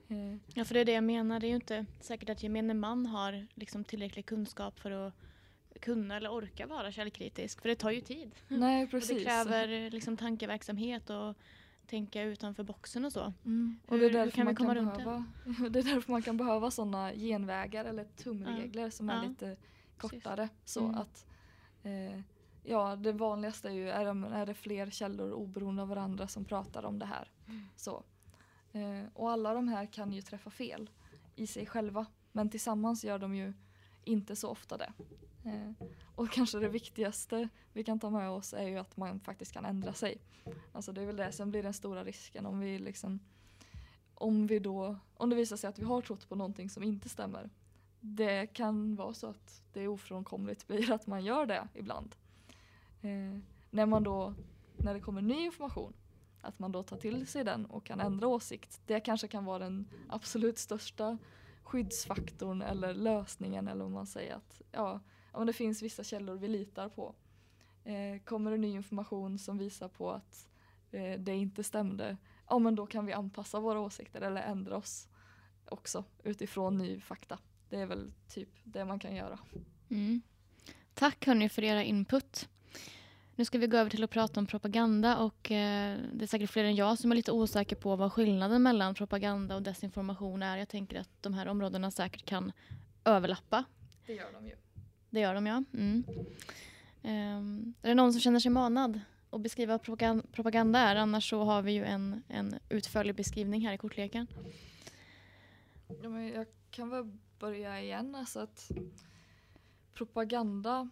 Eh. Ja, för det är det jag menar. Det är ju inte säkert att gemene man har liksom tillräcklig kunskap för att kunna eller orka vara källkritisk. För det tar ju tid. *laughs* Nej, precis. Och det kräver liksom tankeverksamhet och tänka utanför boxen och så. Mm. Och *laughs* det är därför man kan, behöva, det? det är därför man kan behöva sådana genvägar eller tumregler ja. som är ja. lite kortare. Så mm. att eh, Ja, det vanligaste är ju är det, är det fler källor oberoende av varandra som pratar om det här. Mm. Så. Eh, och alla de här kan ju träffa fel i sig själva. Men tillsammans gör de ju inte så ofta det. Eh, och kanske det viktigaste vi kan ta med oss är ju att man faktiskt kan ändra sig. Alltså det är väl det som blir den stora risken om vi liksom om vi då, om det visar sig att vi har trott på någonting som inte stämmer. Det kan vara så att det ofrånkomligt blir att man gör det ibland. Eh, när man då, när det kommer ny information, att man då tar till sig den och kan ändra åsikt. Det kanske kan vara den absolut största skyddsfaktorn eller lösningen eller om man säger att ja, om det finns vissa källor vi litar på. Eh, kommer det ny information som visar på att eh, det inte stämde, ja men då kan vi anpassa våra åsikter eller ändra oss också utifrån ny fakta. Det är väl typ det man kan göra. Mm. Tack hörni för era input. Nu ska vi gå över till att prata om propaganda och eh, det är säkert fler än jag som är lite osäker på vad skillnaden mellan propaganda och desinformation är. Jag tänker att de här områdena säkert kan överlappa. Det gör de ju. Det gör de, ja. Mm. Um, är det någon som känner sig manad att beskriva vad propaganda är? Annars så har vi ju en, en utförlig beskrivning här i kortleken. Ja, men jag kan väl börja igen. Alltså att propaganda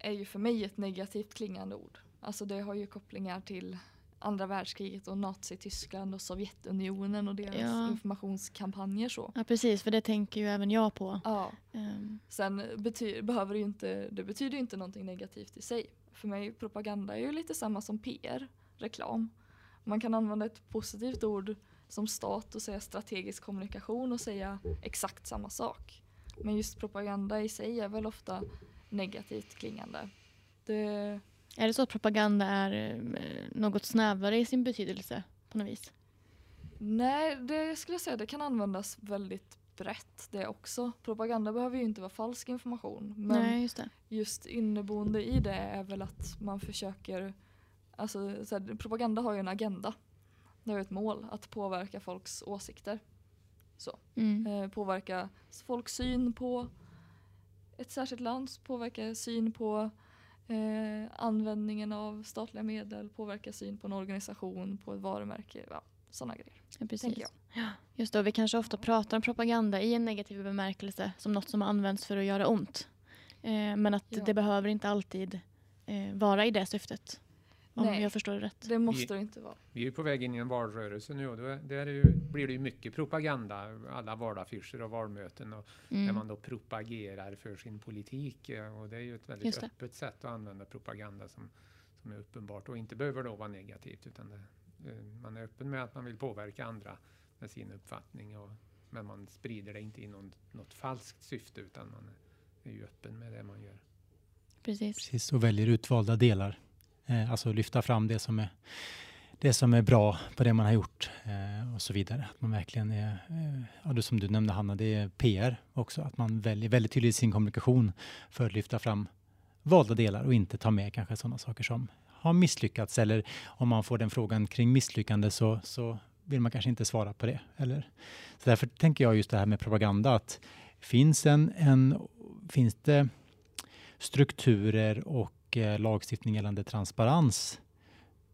är ju för mig ett negativt klingande ord. Alltså det har ju kopplingar till andra världskriget och Nazityskland och Sovjetunionen och deras ja. informationskampanjer så. Ja precis, för det tänker ju även jag på. Ja. Um. Sen bety behöver det ju inte, det betyder ju inte någonting negativt i sig. För mig propaganda är ju lite samma som PR, reklam. Man kan använda ett positivt ord som stat och säga strategisk kommunikation och säga exakt samma sak. Men just propaganda i sig är väl ofta negativt klingande. Det, är det så att propaganda är eh, något snävare i sin betydelse på något vis? Nej, det skulle jag säga det kan användas väldigt brett det också. Propaganda behöver ju inte vara falsk information. Men Nej, just, just inneboende i det är väl att man försöker, alltså här, propaganda har ju en agenda. Det har ju ett mål att påverka folks åsikter. Så. Mm. Eh, påverka folks syn på ett särskilt land, påverka syn på eh, användningen av statliga medel, påverka syn på en organisation, på ett varumärke, ja, sådana grejer. Ja, precis. Ja, just det, vi kanske ofta pratar om propaganda i en negativ bemärkelse som något som används för att göra ont. Eh, men att ja. det behöver inte alltid eh, vara i det syftet. Om Nej, jag förstår det rätt. Det måste det inte vara. Vi är på väg in i en valrörelse nu och då där ju, blir det ju mycket propaganda. Alla valaffischer och valmöten och mm. där man då propagerar för sin politik. Och det är ju ett väldigt öppet sätt att använda propaganda som, som är uppenbart och inte behöver då vara negativt utan det, eh, man är öppen med att man vill påverka andra med sin uppfattning. Och, men man sprider det inte i någon, något falskt syfte utan man är ju öppen med det man gör. Precis. Precis, och väljer utvalda delar Eh, alltså lyfta fram det som är det som är bra på det man har gjort eh, och så vidare. Att man verkligen är, eh, ja, det som du nämnde Hanna, det är PR också. Att man väljer väldigt tydligt i sin kommunikation för att lyfta fram valda delar och inte ta med kanske sådana saker som har misslyckats eller om man får den frågan kring misslyckande så, så vill man kanske inte svara på det. Eller, så därför tänker jag just det här med propaganda att finns, en, en, finns det strukturer och och lagstiftning gällande transparens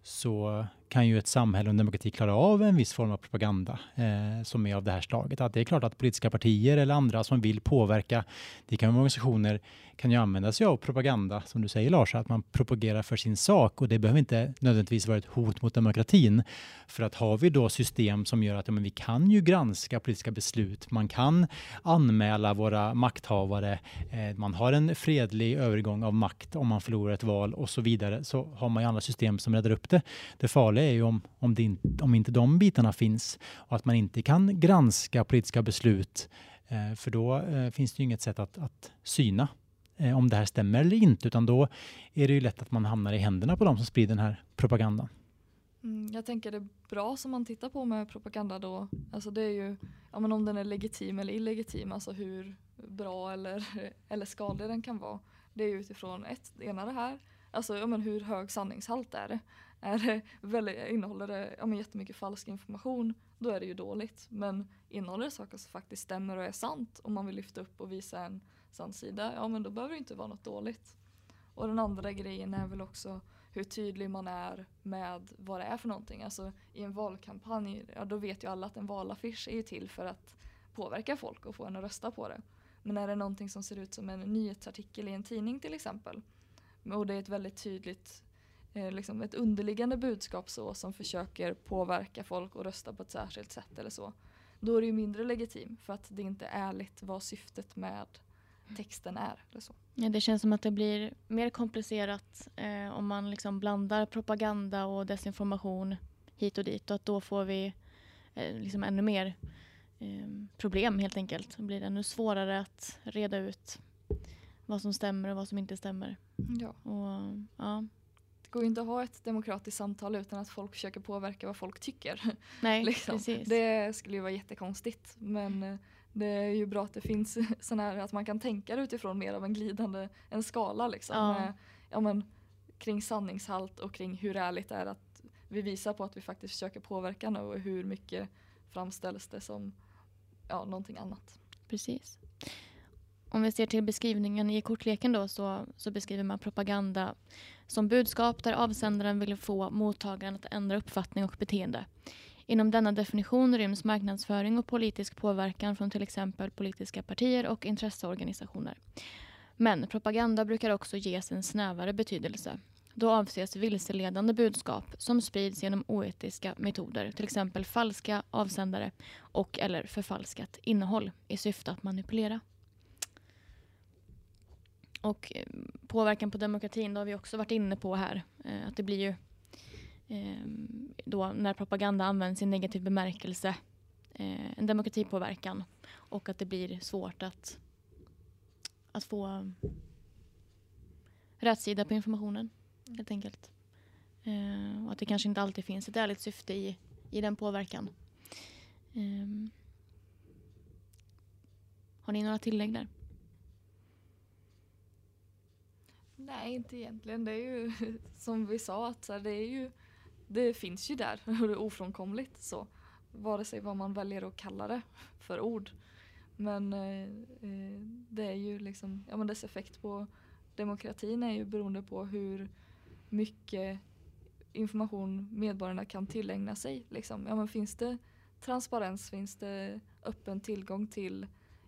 så kan ju ett samhälle och en demokrati klara av en viss form av propaganda eh, som är av det här slaget. Att det är klart att politiska partier eller andra som vill påverka, det kan vara organisationer, kan ju använda sig av propaganda, som du säger Lars, att man propagerar för sin sak och det behöver inte nödvändigtvis vara ett hot mot demokratin. För att har vi då system som gör att ja, men vi kan ju granska politiska beslut, man kan anmäla våra makthavare, eh, man har en fredlig övergång av makt om man förlorar ett val och så vidare, så har man ju andra system som räddar upp det. Det farliga är ju om, om, det in, om inte de bitarna finns och att man inte kan granska politiska beslut, eh, för då eh, finns det ju inget sätt att, att syna eh, om det här stämmer eller inte, utan då är det ju lätt att man hamnar i händerna på de som sprider den här propagandan. Mm, jag tänker det är bra som man tittar på med propaganda då, alltså det är ju ja, men om den är legitim eller illegitim, alltså hur bra eller, *laughs* eller skadlig den kan vara. Det är ju utifrån ett, det ena det här, alltså ja, men hur hög sanningshalt är det? Är det väldigt, innehåller det ja, men jättemycket falsk information, då är det ju dåligt. Men innehåller det saker som faktiskt stämmer och är sant, om man vill lyfta upp och visa en sann sida, ja men då behöver det inte vara något dåligt. Och den andra grejen är väl också hur tydlig man är med vad det är för någonting. Alltså i en valkampanj, ja då vet ju alla att en valaffisch är ju till för att påverka folk och få en att rösta på det. Men är det någonting som ser ut som en nyhetsartikel i en tidning till exempel och det är ett väldigt tydligt eh, liksom ett underliggande budskap så som försöker påverka folk och rösta på ett särskilt sätt eller så. Då är det ju mindre legitim för att det inte är ärligt vad syftet med texten är. Eller så. Ja, det känns som att det blir mer komplicerat eh, om man liksom blandar propaganda och desinformation hit och dit och att då får vi eh, liksom ännu mer eh, problem helt enkelt. Det blir ännu svårare att reda ut vad som stämmer och vad som inte stämmer. Ja. Och, ja. Går ju inte att ha ett demokratiskt samtal utan att folk försöker påverka vad folk tycker. *laughs* Nej, liksom. precis. Det skulle ju vara jättekonstigt. Men eh, det är ju bra att det finns *laughs* sån här att man kan tänka utifrån mer av en glidande en skala liksom. Ja. Med, ja, men, kring sanningshalt och kring hur ärligt det är att vi visar på att vi faktiskt försöker påverka nu och hur mycket framställs det som ja, någonting annat. Precis. Om vi ser till beskrivningen i kortleken då så, så beskriver man propaganda som budskap där avsändaren vill få mottagaren att ändra uppfattning och beteende. Inom denna definition ryms marknadsföring och politisk påverkan från till exempel politiska partier och intresseorganisationer. Men propaganda brukar också ges en snävare betydelse. Då avses vilseledande budskap som sprids genom oetiska metoder, till exempel falska avsändare och eller förfalskat innehåll i syfte att manipulera. Och eh, påverkan på demokratin, det har vi också varit inne på här. Eh, att det blir ju ehm, då när propaganda används i negativ bemärkelse eh, en demokratipåverkan och att det blir svårt att, att få rätsida på informationen helt enkelt. Och att det kanske inte alltid finns ett ärligt syfte i, i den påverkan. Ehm. Har ni några tillägg där? Nej, inte egentligen. Det är ju *laughs* som vi sa att det är ju det finns ju där *laughs* och det är ofrånkomligt så. Vare sig vad man väljer att kalla det *laughs* för ord. Men eh, eh, det är ju liksom, ja men dess effekt på demokratin är ju beroende på hur mycket information medborgarna kan tillägna sig. Liksom. Ja, men finns det transparens, finns det öppen tillgång till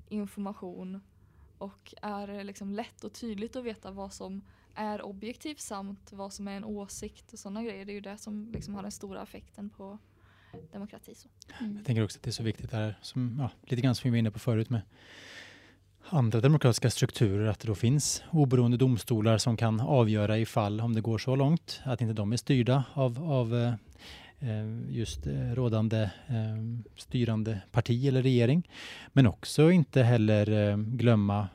information och är det liksom lätt och tydligt att veta vad som är objektivt samt vad som är en åsikt och sådana grejer. Det är ju det som liksom har den stora effekten på demokrati. Så. Mm. Jag tänker också att det är så viktigt där, som, ja, lite grann som vi var inne på förut med andra demokratiska strukturer, att det då finns oberoende domstolar som kan avgöra ifall, om det går så långt, att inte de är styrda av, av eh, Eh, just eh, rådande eh, styrande parti eller regering. Men också inte heller glömma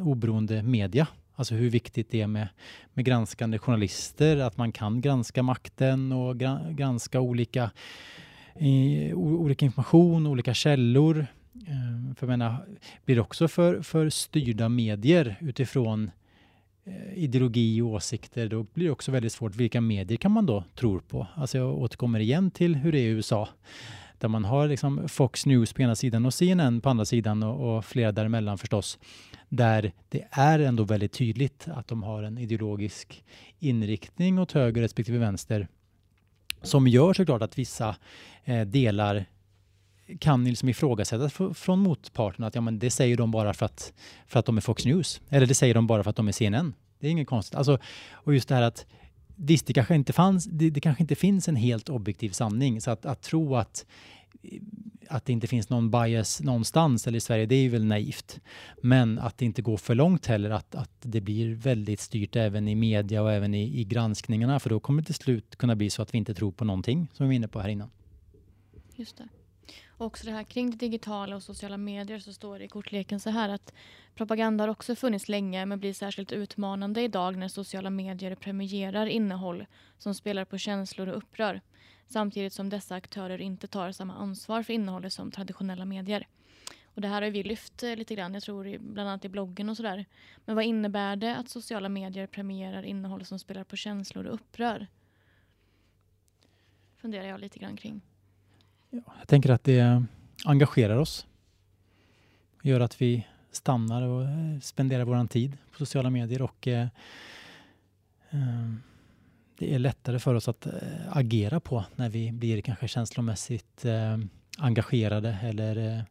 oberoende media. Alltså hur viktigt det är med, med granskande journalister, att man kan granska makten och granska olika, olika information, olika källor. För jag menar, blir det också för, för styrda medier utifrån eh, Eh, ideologi och åsikter, då blir det också väldigt svårt. Vilka medier kan man då tro på? Alltså jag återkommer igen till hur det är i USA, där man har liksom Fox News på ena sidan och CNN på andra sidan och, och flera däremellan förstås, där det är ändå väldigt tydligt att de har en ideologisk inriktning åt höger respektive vänster. som gör såklart att vissa eh, delar kan liksom ifrågasättas från motparten att ja, men det säger de bara för att, för att de är Fox News. Eller det säger de bara för att de är CNN. Det är inget konstigt. Alltså, och just det här att visst, det kanske inte, fanns, det, det kanske inte finns en helt objektiv sanning. Så att, att tro att att det inte finns någon bias någonstans eller i Sverige, det är ju väl naivt. Men att det inte går för långt heller, att, att det blir väldigt styrt även i media och även i, i granskningarna, för då kommer det till slut kunna bli så att vi inte tror på någonting, som vi var inne på här innan. Just det. Också det här kring det digitala och sociala medier så står det i kortleken så här att propaganda har också funnits länge men blir särskilt utmanande idag när sociala medier premierar innehåll som spelar på känslor och upprör samtidigt som dessa aktörer inte tar samma ansvar för innehållet som traditionella medier. Och det här har vi lyft eh, lite grann, jag tror bland annat i bloggen och sådär. Men vad innebär det att sociala medier premierar innehåll som spelar på känslor och upprör? Funderar jag lite grann kring. Ja, jag tänker att det engagerar oss. Gör att vi stannar och eh, spenderar vår tid på sociala medier och eh, ehm, det är lättare för oss att eh, agera på när vi blir kanske känslomässigt eh, engagerade eller eh,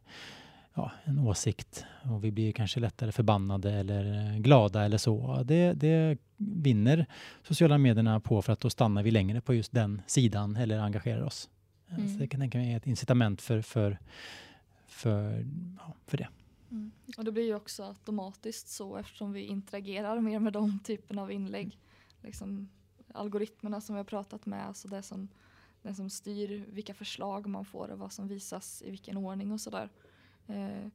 ja, en åsikt och vi blir kanske lättare förbannade eller eh, glada eller så. Det, det vinner sociala medierna på för att då stannar vi längre på just den sidan eller engagerar oss. Mm. Så det kan tänka mig ett incitament för, för, för, ja, för det. Mm. Och det blir ju också automatiskt så eftersom vi interagerar mer med de typen av inlägg. Liksom, algoritmerna som vi har pratat med, alltså det som, det som styr vilka förslag man får och vad som visas i vilken ordning och sådär. Eh,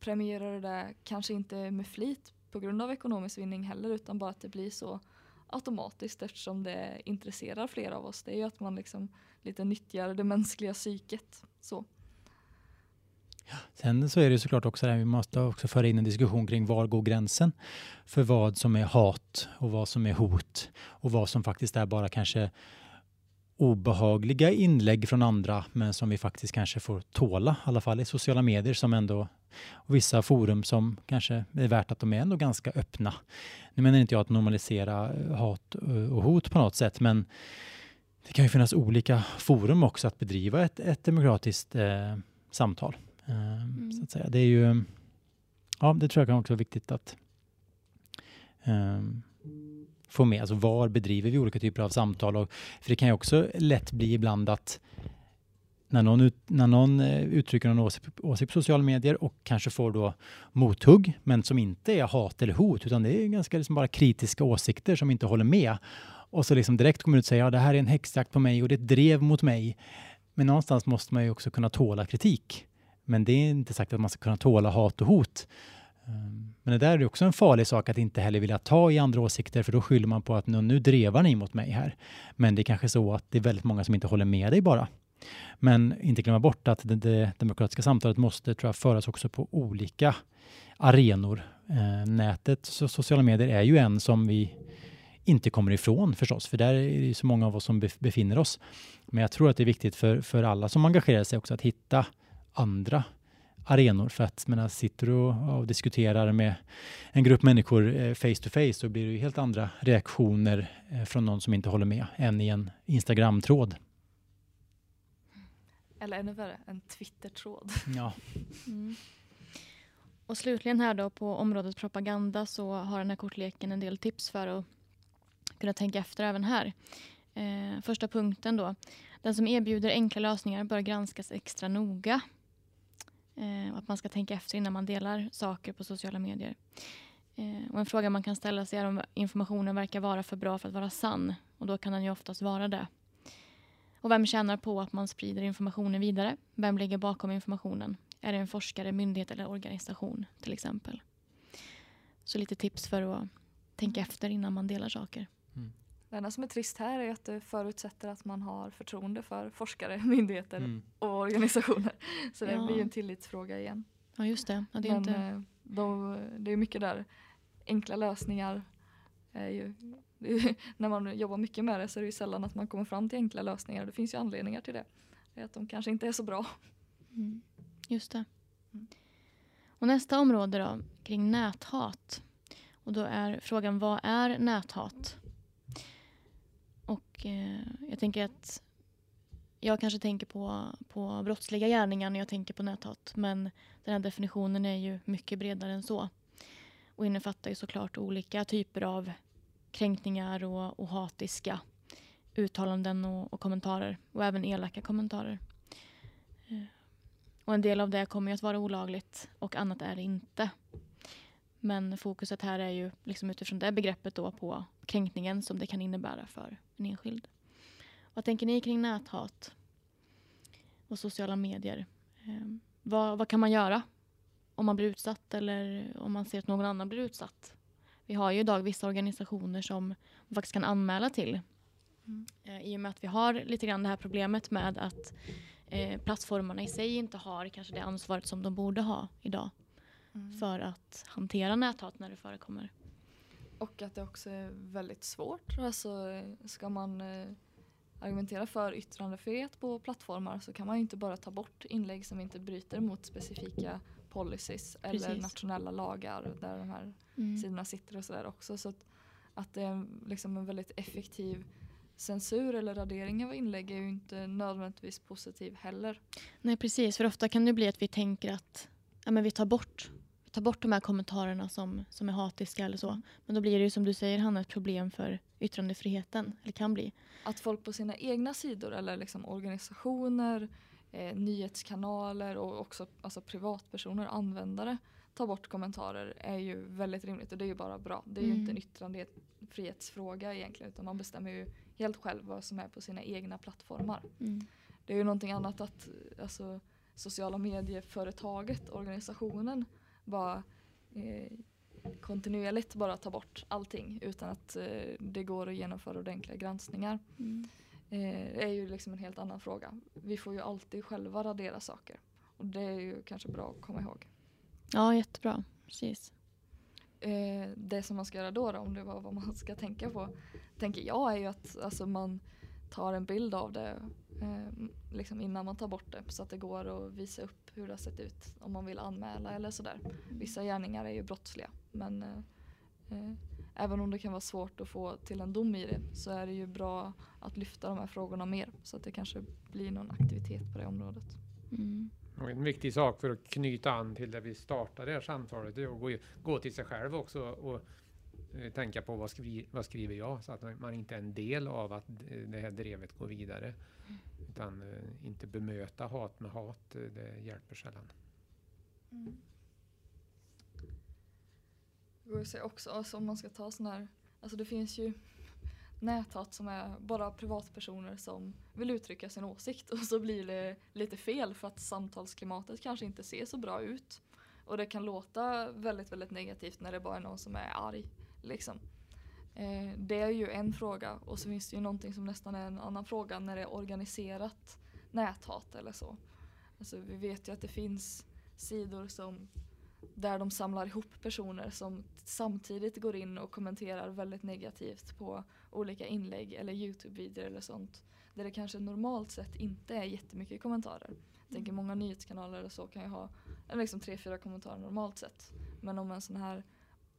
premierar det kanske inte med flit på grund av ekonomisk vinning heller utan bara att det blir så automatiskt eftersom det intresserar fler av oss. Det är ju att man liksom lite nyttjar det mänskliga psyket. Så. Sen så är det såklart också att vi måste också föra in en diskussion kring var går gränsen för vad som är hat och vad som är hot och vad som faktiskt är bara kanske obehagliga inlägg från andra men som vi faktiskt kanske får tåla, i alla fall i sociala medier som ändå och vissa forum som kanske är värt att de är ändå ganska öppna. Nu menar inte jag att normalisera hat och hot på något sätt men det kan ju finnas olika forum också att bedriva ett, ett demokratiskt eh, samtal. Ehm, mm. Så att säga. Det är ju, ja, det tror jag kan också vara viktigt att um, få med. Alltså var bedriver vi olika typer av samtal? Och, för det kan ju också lätt bli ibland att när någon, ut, när någon eh, uttrycker någon åsikt, åsikt på sociala medier och kanske får då mothugg, men som inte är hat eller hot, utan det är ganska liksom bara kritiska åsikter som inte håller med. Och så liksom direkt kommer ut och säger ja, det här är en häxjakt på mig och det är ett drev mot mig. Men någonstans måste man ju också kunna tåla kritik. Men det är inte sagt att man ska kunna tåla hat och hot. Ehm, men det där är också en farlig sak att inte heller vilja ta i andra åsikter för då skyller man på att nu, nu drevar ni mot mig här. Men det är kanske så att det är väldigt många som inte håller med dig bara. Men inte glömma bort att det, det demokratiska samtalet måste tror jag, föras också på olika arenor. Eh, nätet, så sociala medier är ju en som vi inte kommer ifrån förstås, för där är det så många av oss som befinner oss. Men jag tror att det är viktigt för, för alla som engagerar sig också att hitta andra arenor. För att menar, sitter du och, och diskuterar med en grupp människor eh, face to face så blir det ju helt andra reaktioner eh, från någon som inte håller med än i en Instagram-tråd. Eller ännu värre, en Twitter-tråd. Ja. Mm. Och slutligen här då på området propaganda så har den här kortleken en del tips för att kunna tänka efter även här. Eh, första punkten då. Den som erbjuder enkla lösningar bör granskas extra noga. Eh, att man ska tänka efter innan man delar saker på sociala medier. Eh, och en fråga man kan ställa sig är om informationen verkar vara för bra för att vara sann. Och då kan den ju oftast vara det. Och vem tjänar på att man sprider informationen vidare? Vem ligger bakom informationen? Är det en forskare, myndighet eller organisation till exempel? Så lite tips för att tänka efter innan man delar saker. Det enda som är trist här är att det förutsätter att man har förtroende för forskare, *laughs* myndigheter mm. och organisationer. Så det ja. blir en tillitsfråga igen. Ja just det. Ja, det, är Men, inte... Eh, de, det är mycket där, enkla lösningar. Är ju, är, *laughs* när man jobbar mycket med det så är det ju sällan att man kommer fram till enkla lösningar. Det finns ju anledningar till det. det är att de kanske inte är så bra. Mm. Just det. Mm. Och nästa område då, kring näthat. Och då är frågan, vad är näthat? Och eh, jag tänker att jag kanske tänker på, på brottsliga gärningar när jag tänker på näthat. Men den här definitionen är ju mycket bredare än så. Och innefattar ju såklart olika typer av kränkningar och, och hatiska uttalanden och, och, kommentarer. Och även elaka kommentarer. Eh, och en del av det kommer ju att vara olagligt och annat är det inte. Men fokuset här är ju liksom utifrån det begreppet då på kränkningen som det kan innebära för en enskild. Vad tänker ni kring näthat och sociala medier? Eh, vad, vad kan man göra om man blir utsatt eller om man ser att någon annan blir utsatt? Vi har ju idag vissa organisationer som man faktiskt kan anmäla till. Mm. Eh, I och med att vi har lite grann det här problemet med att eh, plattformarna i sig inte har kanske det ansvaret som de borde ha idag. Mm. För att hantera näthat när det förekommer. Och att det också är väldigt svårt. Alltså, ska man eh, argumentera för yttrandefrihet på plattformar så kan man inte bara ta bort inlägg som inte bryter mot specifika policies eller Precis. nationella lagar där de här mm. sidorna sitter och sådär också. Så att, att det är liksom en väldigt effektiv censur eller radering av inlägg är ju inte nödvändigtvis positiv heller. Nej precis, för ofta kan det bli att vi tänker att ja, men vi tar bort ta bort de här kommentarerna som, som är hatiska eller så. Mm. Men då blir det ju som du säger Hanna ett problem för yttrandefriheten. Eller kan bli. Att folk på sina egna sidor eller liksom organisationer, eh, nyhetskanaler och också alltså privatpersoner, användare tar bort kommentarer är ju väldigt rimligt och det är ju bara bra. Det är mm. ju inte en yttrandefrihetsfråga egentligen utan man bestämmer ju helt själv vad som är på sina egna plattformar. Mm. Det är ju någonting annat att alltså, sociala medieföretaget, organisationen bara eh, kontinuerligt bara ta bort allting utan att eh, det går att genomföra ordentliga granskningar. Mm. Eh, är ju liksom en helt annan fråga. Vi får ju alltid själva radera saker och det är ju kanske bra att komma ihåg. Ja, jättebra. Precis. Eh, det som man ska göra då, då, om det var vad man ska tänka på, tänker jag är ju att alltså, man tar en bild av det eh, liksom innan man tar bort det så att det går att visa upp hur det har sett ut om man vill anmäla eller sådär. Vissa gärningar är ju brottsliga men eh, eh, även om det kan vara svårt att få till en dom i det så är det ju bra att lyfta de här frågorna mer så att det kanske blir någon aktivitet på det området. Mm. Och en viktig sak för att knyta an till det vi startade det här samtalet är att gå, gå till sig själv också och tänka på vad, skri vad skriver jag så att man inte är en del av att det här drevet går vidare. Utan uh, inte bemöta hat med hat, det hjälper sällan. Mm. Det går att säga också, alltså om man ska ta sån här, alltså det finns ju näthat som är bara privatpersoner som vill uttrycka sin åsikt och så blir det lite fel för att samtalsklimatet kanske inte ser så bra ut. Och det kan låta väldigt, väldigt negativt när det bara är någon som är arg. Liksom. Eh, det är ju en fråga och så finns det ju någonting som nästan är en annan fråga när det är organiserat näthat eller så. Alltså, vi vet ju att det finns sidor som där de samlar ihop personer som samtidigt går in och kommenterar väldigt negativt på olika inlägg eller Youtube-videor eller sånt. Där det kanske normalt sett inte är jättemycket kommentarer. Jag tänker mm. många nyhetskanaler och så kan ju ha liksom tre, fyra kommentarer normalt sett. Men om en sån här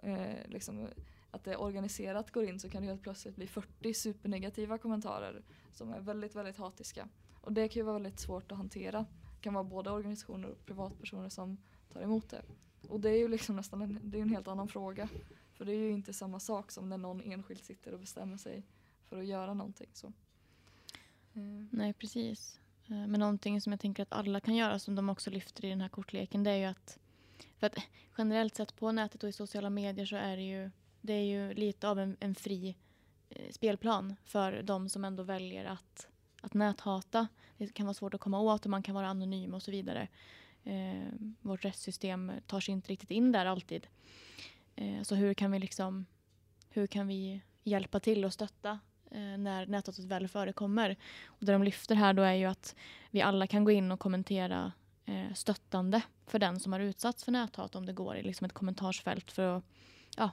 eh, liksom, att det organiserat går in så kan det helt plötsligt bli 40 supernegativa kommentarer som är väldigt, väldigt hatiska. Och det kan ju vara väldigt svårt att hantera. Det kan vara både organisationer och privatpersoner som tar emot det. Och det är ju liksom nästan en, det är en helt annan fråga. För det är ju inte samma sak som när någon enskilt sitter och bestämmer sig för att göra någonting. Så. Eh. Nej, precis. Eh, men någonting som jag tänker att alla kan göra som de också lyfter i den här kortleken det är ju att för att generellt sett på nätet och i sociala medier så är det ju det är ju lite av en, en fri eh, spelplan för de som ändå väljer att, att näthata. Det kan vara svårt att komma åt och man kan vara anonym och så vidare. Eh, vårt rättssystem tar sig inte riktigt in där alltid. Eh, så hur kan vi liksom hur kan vi hjälpa till och stötta eh, när näthatet väl förekommer? Och det de lyfter här då är ju att vi alla kan gå in och kommentera eh, stöttande för den som har utsatts för näthat om det går i liksom ett kommentarsfält för att ja,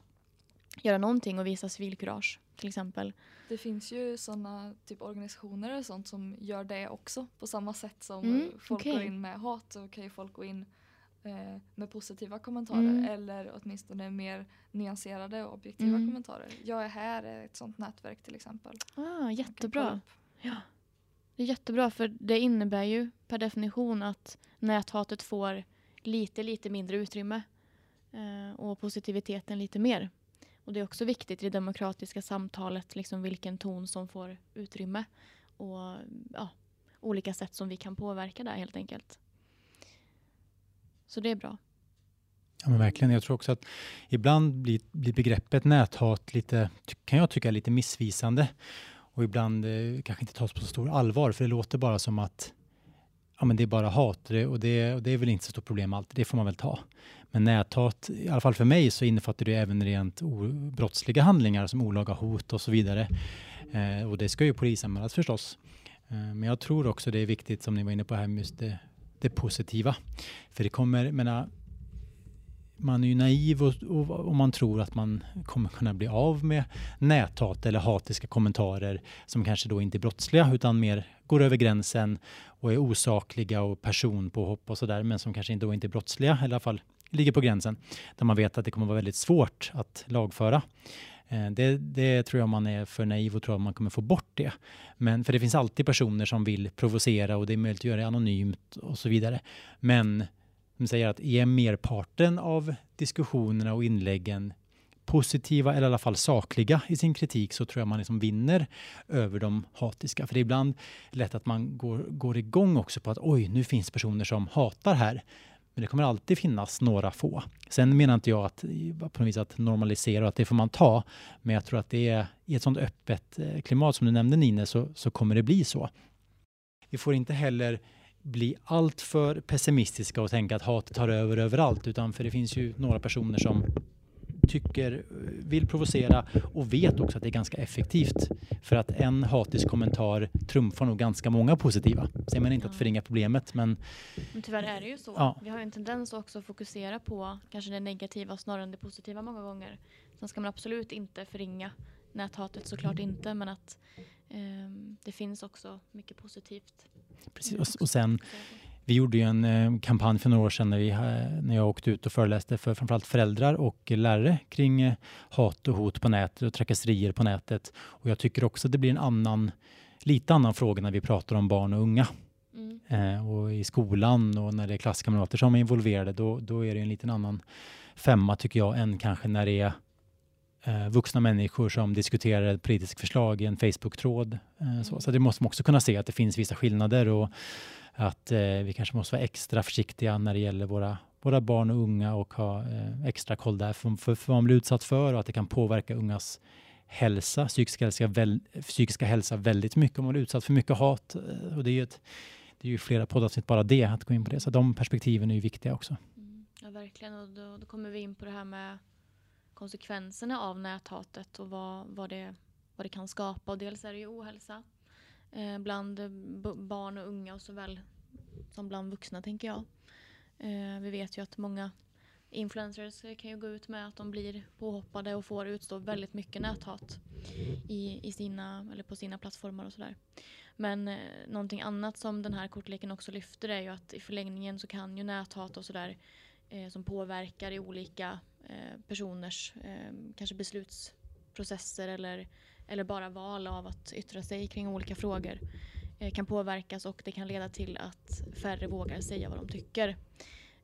göra någonting och visa civilkurage till exempel. Det finns ju sådana typ organisationer och sånt som gör det också på samma sätt som mm, folk okay. går in med hat så kan ju folk gå in eh, med positiva kommentarer mm. eller åtminstone mer nyanserade och objektiva mm. kommentarer. Jag är här är ett sånt nätverk till exempel. Ah, jättebra. Ja. Det är jättebra för det innebär ju per definition att näthatet får lite, lite mindre utrymme eh, och positiviteten lite mer. Och det är också viktigt i det demokratiska samtalet liksom vilken ton som får utrymme och ja, olika sätt som vi kan påverka där helt enkelt. Så det är bra. Ja, men verkligen. Jag tror också att ibland blir, blir begreppet näthat lite, kan jag tycka, lite missvisande och ibland eh, kanske inte tas på så stor allvar, för det låter bara som att ja, men det är bara hat och det, och det, och det är väl inte så stort problem alltid, det får man väl ta. Men näthat, i alla fall för mig, så innefattar det även rent brottsliga handlingar som olaga hot och så vidare. Eh, och det ska ju polisanmälas förstås. Eh, men jag tror också det är viktigt, som ni var inne på här, just det, det positiva. För det kommer, menar, man är ju naiv och, och, och, man tror att man kommer kunna bli av med näthat eller hatiska kommentarer som kanske då inte är brottsliga utan mer går över gränsen och är osakliga och personpåhopp och sådär men som kanske då inte är brottsliga, eller i alla fall ligger på gränsen, där man vet att det kommer vara väldigt svårt att lagföra. Eh, det, det, tror jag man är för naiv och tror att man kommer få bort det. Men för det finns alltid personer som vill provocera och det är möjligt att göra det anonymt och så vidare. Men som säger att är merparten av diskussionerna och inläggen positiva eller i alla fall sakliga i sin kritik så tror jag man liksom vinner över de hatiska. För det är ibland lätt att man går, går igång också på att oj, nu finns personer som hatar här. Men det kommer alltid finnas några få. Sen menar inte jag att på något vis att normalisera och att det får man ta. Men jag tror att det är i ett sådant öppet eh, klimat som du nämnde Nine så, så kommer det bli så. Vi får inte heller bli alltför pessimistiska och tänka att hatet tar över överallt, utan för det finns ju några personer som tycker, vill provocera och vet också att det är ganska effektivt. För att en hatisk kommentar trumfar nog ganska många positiva. Säger man inte ja. att förringa problemet, men... Men tyvärr är det ju så. Ja. Vi har en tendens att också fokusera på kanske det negativa snarare än det positiva många gånger. Sen ska man absolut inte förringa näthatet såklart inte, men att det finns också mycket positivt. Precis, och, och sen vi gjorde ju en eh, kampanj för några år sedan när, vi, när jag åkte ut och föreläste för framförallt föräldrar och lärare kring eh, hat och hot på nätet och trakasserier på nätet. Och jag tycker också att det blir en annan, lite annan fråga när vi pratar om barn och unga. Mm. Eh, och i skolan och när det är klasskamrater som är involverade, då, då är det en liten annan femma tycker jag än kanske när det är eh, vuxna människor som diskuterar ett politiskt förslag i en Facebook-tråd. Eh, mm. så. så det måste man också kunna se att det finns vissa skillnader och att eh, vi kanske måste vara extra försiktiga när det gäller våra, våra barn och unga och ha eh, extra koll där för, för, för vad man blir utsatt för och att det kan påverka ungas hälsa, psykiska hälsa, väl, psykiska hälsa väldigt mycket om man blir utsatt för mycket hat. Eh, och det är ju, ett, det är ju flera poddavsnitt bara det, att gå in på det. Så de perspektiven är ju viktiga också. Mm, ja, verkligen. Och då, då kommer vi in på det här med konsekvenserna av näthatet och vad, vad, det, vad det kan skapa. Och dels är det ju ohälsa eh, bland barn och unga och såväl som bland vuxna tänker jag. Eh, vi vet ju att många influencers kan ju gå ut med att de blir påhoppade och får utstå väldigt mycket näthat i, i sina, eller på sina plattformar och sådär. Men eh, någonting annat som den här kortleken också lyfter är ju att i förlängningen så kan ju näthat och sådär eh, som påverkar i olika Eh, personers eh, kanske beslutsprocesser eller, eller bara val av att yttra sig kring olika frågor eh, kan påverkas och det kan leda till att färre vågar säga vad de tycker.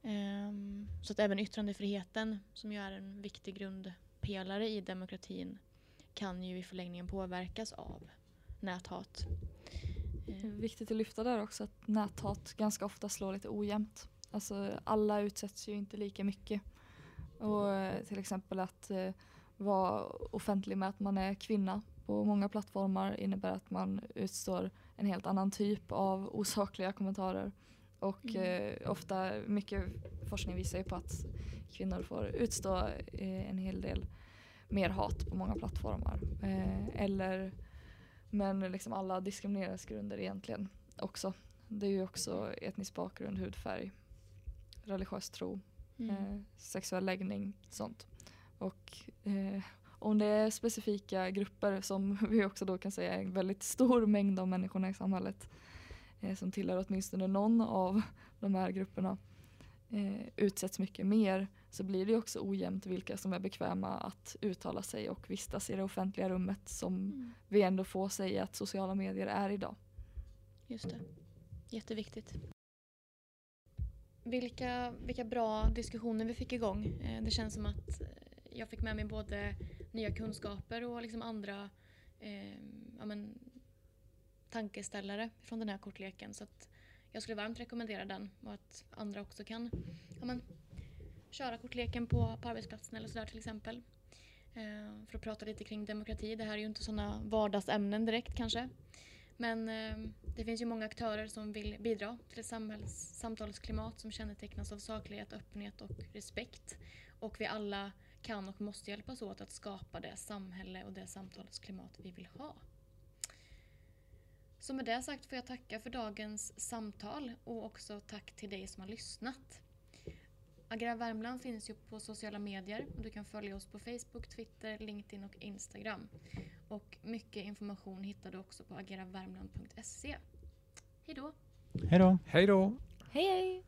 Ehm, så att även yttrandefriheten som ju är en viktig grundpelare i demokratin kan ju i förlängningen påverkas av näthat. Ehm. Viktigt att lyfta där också att näthat ganska ofta slår lite ojämnt. Alltså alla utsätts ju inte lika mycket. Och eh, till exempel att eh, vara offentlig med att man är kvinna på många plattformar innebär att man utstår en helt annan typ av osakliga kommentarer. Och mm. eh, ofta, mycket forskning visar ju på att kvinnor får utstå eh, en hel del mer hat på många plattformar. Eh, eller, men liksom alla diskrimineringsgrunder egentligen också. Det är ju också etnisk bakgrund, hudfärg, religiös tro, mm. eh, sexuell läggning, sånt. Och eh, om det är specifika grupper som *laughs* vi också då kan säga är en väldigt stor mängd av människorna i samhället eh, som tillhör åtminstone någon av de här grupperna eh, utsätts mycket mer så blir det också ojämnt vilka som är bekväma att uttala sig och vistas i det offentliga rummet som mm. vi ändå får säga att sociala medier är idag. Just det. Jätteviktigt. Vilka, vilka bra diskussioner vi fick igång. Eh, det känns som att eh, jag fick med mig både nya kunskaper och liksom andra eh, ja, men, tankeställare från den här kortleken. Så att jag skulle varmt rekommendera den och att andra också kan ja, men, köra kortleken på, på arbetsplatsen eller sådär till exempel. Eh, för att prata lite kring demokrati. Det här är ju inte sådana vardagsämnen direkt kanske. Men eh, det finns ju många aktörer som vill bidra till ett samhälls, samtalsklimat som kännetecknas av saklighet, öppenhet och respekt. Och vi alla kan och måste hjälpas åt att skapa det samhälle och det samtalsklimat vi vill ha. Så med det sagt får jag tacka för dagens samtal och också tack till dig som har lyssnat. Agera Värmland finns ju på sociala medier. Du kan följa oss på Facebook, Twitter, LinkedIn och Instagram. Och mycket information hittar du också på ageravärmland.se. Hej då! Hej då! Hej då! Hej hej!